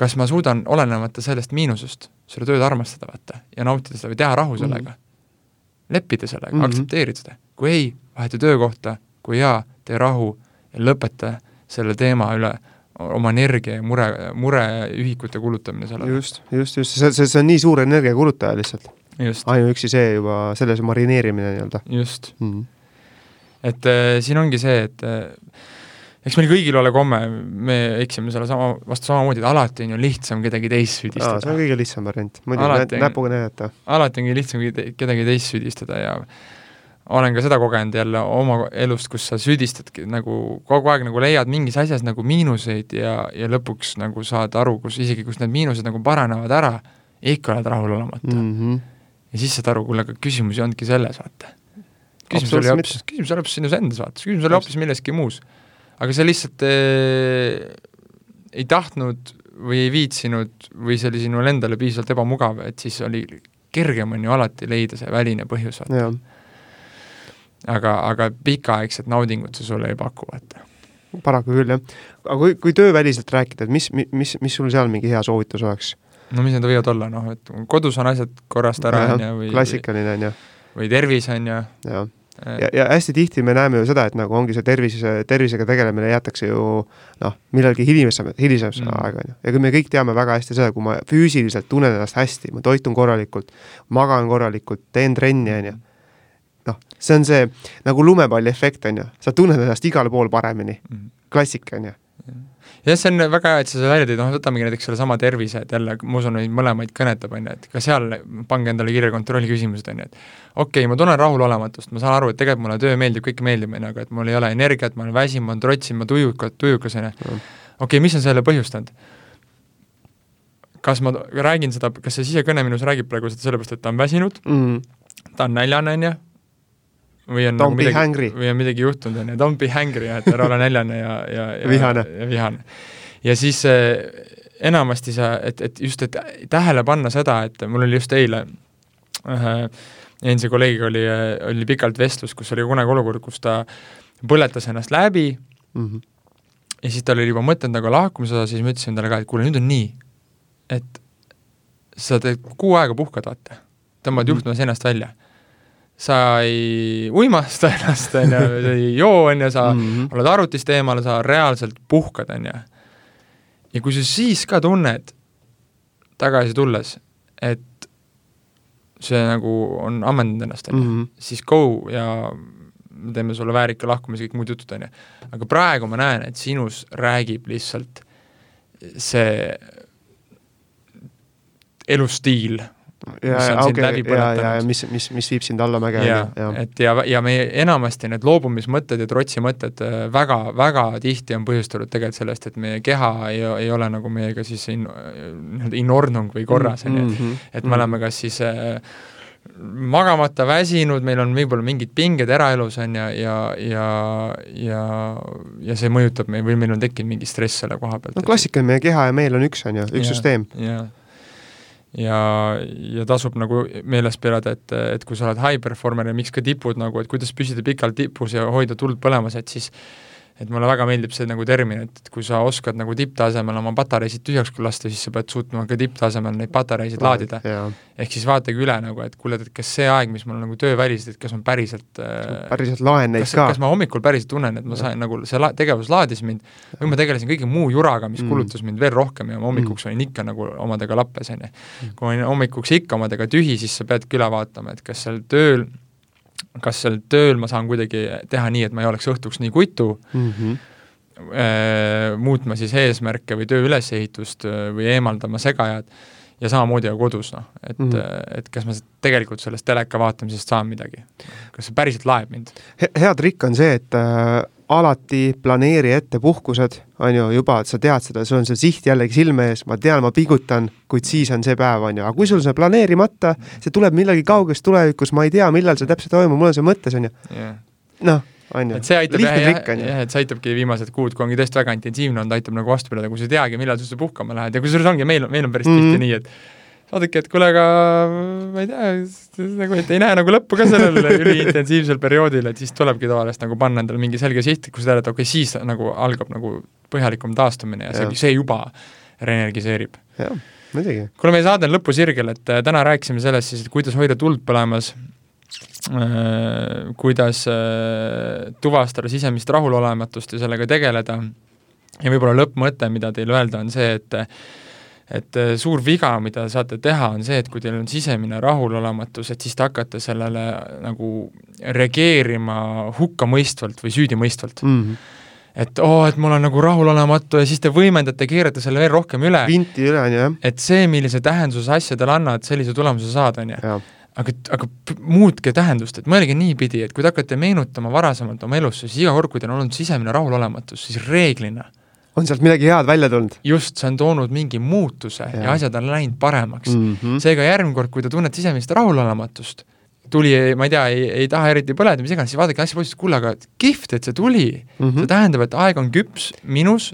Kas ma suudan, olenemata sellest miinusest, seda tööd armastada, vaata, ja nautida seda või teha rahu sellega mm. -hmm. leppida sellega mm, -hmm. aktsepteerida seda. kui ei, vaheta töökohta, kui jaa, tee rahu ja lõpeta selle teema üle oma energia ja mure, mureühikute kulutamine sellele. just, just, just, see, see, see on nii suur energiakulutaja lihtsalt. ainuüksi see juba, selles marineerimine nii-öelda. just mm. -hmm. et äh, siin ongi see, et äh, eks meil kõigil ole komme, me eksime selle sama, vastu samamoodi, et alati on ju lihtsam kedagi teist süüdistada. see on kõige lihtsam variant, muidugi näpuga näidata. alati on kõige lihtsam kedagi teist süüdistada ja olen ka seda kogenud jälle oma elust, kus sa süüdistadki nagu kogu aeg nagu leiad mingis asjas nagu miinuseid ja, ja lõpuks nagu saad aru, kus isegi, kus need miinused nagu paranevad ära, ikka oled rahulolematu mm. -hmm. ja siis saad aru, kuule, aga küsimus ei olnudki selles, vaata. küsimus oli hoopis, küsimus oli hoopis sinus endas, vaata, küsimus oli hoopis milleski muus. Aga sa lihtsalt äh, ei tahtnud või ei viitsinud või see oli sinule endale piisavalt ebamugav, et siis oli kergem on ju alati leida see väline põhjus, vaata aga, aga pikaaegset naudingut see sulle ei paku, vaata. paraku küll, jah. aga kui, kui tööväliselt rääkida, et mis, mis, mis sul seal mingi hea soovitus oleks? no mis need võivad olla, noh, et kodus on asjad korrast ära, on ju, või klassikaline, on ju. või tervis, on ju. Ja, ja hästi tihti me näeme ju seda, et nagu ongi see tervis, tervisega tegelemine jäetakse ju noh, millalgi hilisem, hilisemasse mm. aega, on ju. ja kui me kõik teame väga hästi seda, kui ma füüsiliselt tunnen ennast hästi, ma toitun korralikult, magan korralikult, teen trenni, on ju noh, see on see nagu lumepalli efekt, on ju, sa tunned ennast igal pool paremini. Mm, klassika, on ju jah, see on väga hea, et sa seda välja tõid, noh võtamegi näiteks sellesama tervise, et jälle, ma usun, neid mõlemaid kõnetab, on ju, et ka seal pange endale kirja kontrolliküsimused, on ju, et okei okay,, ma tunnen rahulolematust, ma saan aru, et tegelikult mulle töö meeldib, kõik meeldib, on ju, aga et mul ei ole energiat, ma olen väsinud, ma olen trotsinud, ma tujukas, tujukas, on ju. okei, mis on selle põhjustanud? kas ma räägin seda, kas see sisekõne minus räägib praegu seda sellepärast, et ta on väsinud? Mm, ta on näljane, on ju, või on don't nagu midagi, või on midagi juhtunud, on ju, don't be hangry, et ära ole näljane ja, ja, ja vihane. ja vihane. ja siis äh, enamasti sa, et, et just, et tähele panna seda, et mul oli just eile ühe äh, endise kolleegiga oli, oli pikalt vestlus, kus oli kunagi olukord, kus ta põletas ennast läbi mm -hmm. ja siis tal oli juba mõtted nagu lahkumise osas, siis ma ütlesin talle ka, et kuule, nüüd on nii, et sa teed kuu aega puhkad, vaata, tõmbad mm -hmm. juhtme seinast välja sa ei uimasta ennast, on ju, sa ei joo, on ju, sa mm -hmm. oled arvutist eemal, sa reaalselt puhkad, on ju. ja kui sa siis ka tunned tagasi tulles, et see nagu on ammendanud ennast, on ju, mhm. siis go ja me teeme sulle väärika lahkumise, kõik muud jutud, on ju. aga praegu ma näen, et sinus räägib lihtsalt see elustiil ja, okei, ja, ja, ja mis, mis, mis viib sind allamäge, et ja, ja meie enamasti need loobumismõtted ja trotsimõtted äh, väga, väga tihti on põhjustatud tegelikult sellest, et meie keha ei, ei ole nagu meiega siis in, nii-öelda in ordnung või korras, on ju. Mhm, et me mhm. oleme kas siis äh, magamata väsinud, meil on võib-olla mingid pinged eraelus, on ju, ja, ja, ja, ja see mõjutab meil või meil on tekkinud mingi stress selle koha pealt. no klassikaline, meie keha ja meel on üks, on ju, üks ja, süsteem. jah ja, ja tasub nagu meeles pidada, et, et kui sa oled high performer ja miks ka tipud nagu, et kuidas püsida pikalt tipus ja hoida tuld põlemas, et siis et mulle väga meeldib see nagu termin, et, et kui sa oskad nagu tipptasemel oma patareisid tühjaks lasta, siis sa pead suutma ka tipptasemel neid patareisid laadida. ehk siis vaatage üle nagu, et kuule, et kas see aeg, mis mul nagu tööväliselt, et kas ma päriselt äh, päriselt laen neid ka? kas ma hommikul päriselt tunnen, et ma sain nagu, see la-, tegevus laadis mind, või ma tegelesin kõige muu juraga, mis mm. kulutas mind veel rohkem ja ma hommikuks mm. olin ikka nagu omadega lappes, on ju. Mm. kui ma olin hommikuks ikka omadega tühi, siis sa peadki üle vaatama, et kas seal tööl kas seal tööl ma saan kuidagi teha nii, et ma ei oleks õhtuks nii kutu mm, -hmm. Äh, muutma siis eesmärke või töö ülesehitust äh, või eemaldama segajad ja samamoodi ka kodus, noh, et mm, -hmm. et kas ma tegelikult sellest teleka vaatamisest saan midagi. kas see päriselt laeb mind He? hea trikk on see, et äh, alati planeeri ette puhkused, on ju, juba, et sa tead seda, sul on see siht jällegi silme ees, ma tean, ma pingutan, kuid siis on see päev, on ju, aga kui sul see planeerimata, see tuleb millalgi kauges tulevikus, ma ei tea, millal see täpselt toimub, mul on see mõttes, on ju. Yeah.. noh, on ju. et see aitab jah, jah, jah, et see aitabki viimased kuud, kui ongi tõesti väga intensiivne olnud, aitab nagu vastu pidada, kui sa ei teagi, millal sa puhkama lähed. Ja kusjuures ongi, meil, meil on päris mm -hmm. tihti nii, et saadabki, et kuule, aga ma ei tea, nagu, et ei näe nagu lõppu ka sellel üliintensiivsel perioodil, et siis tulebki tavaliselt nagu panna endale mingi selge siht, kui sa tead, et okei okay,, siis nagu algab nagu põhjalikum taastumine ja, ja. see, see juba reenergiseerib. jah, muidugi. kuule, meie saade on lõpusirgel, et äh, täna rääkisime sellest siis, et kuidas hoida tuld põlemas äh,, kuidas äh, tuvastada sisemist rahulolematust ja sellega tegeleda ja võib-olla lõppmõte, mida teil öelda, on see, et et äh, suur viga, mida saate teha, on see, et kui teil on sisemine rahulolematus, et siis te hakkate sellele nagu reageerima hukkamõistvalt või süüdimõistvalt mm. -hmm. et oo oh,, et mul on nagu rahulolematu ja siis te võimendate, keerate selle veel rohkem üle. vinti üle, on ju, jah. et see, millise tähenduse asjadele annad, sellise tulemuse saad, on ju aga, aga muutke tähendust, et mõelge niipidi, et kui te hakkate meenutama varasemalt oma elusse, siis iga kord, kui teil on olnud sisemine rahulolematus, siis reeglina on sealt midagi head välja tulnud. just, see on toonud mingi muutuse ja, ja asjad on läinud paremaks mm. -hmm. seega järgmine kord, kui te tunnete sisemist rahulolematust, tuli, ma ei tea, ei, ei taha eriti põleda, mis iganes, siis vaadake asja positiivselt, kuule, aga kihvt, et see tuli mm. -hmm. see tähendab, et aeg on küps minus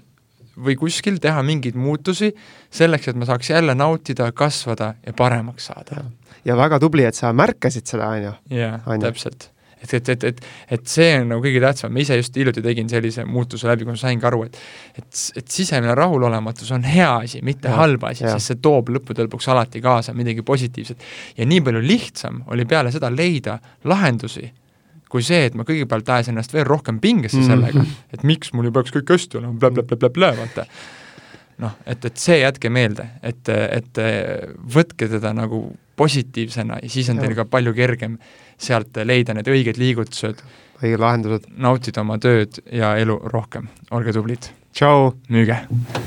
või kuskil teha mingeid muutusi selleks, et ma saaks jälle nautida, kasvada ja paremaks saada. ja väga tubli, et sa märkasid seda, on ju. jaa, täpselt et, et, et, et, et see on nagu kõige tähtsam, ma ise just hiljuti tegin sellise muutuse läbi, kus ma saingi aru, et et, et sisemine rahulolematus on hea asi, mitte ja, halb asi, sest see toob lõppude lõpuks alati kaasa midagi positiivset. ja nii palju lihtsam oli peale seda leida lahendusi, kui see, et ma kõigepealt ajas ennast veel rohkem pingesse mhm. sellega et miks mul ju peaks kõik hästi olema blä,, blä-blä-blä-blä, vaata noh, et, et see jätke meelde, et, et võtke teda nagu positiivsena ja siis on teil ka palju kergem sealt leida need õiged liigutused, õiged lahendused, nautida oma tööd ja elu rohkem, olge tublid! tšau! müüge!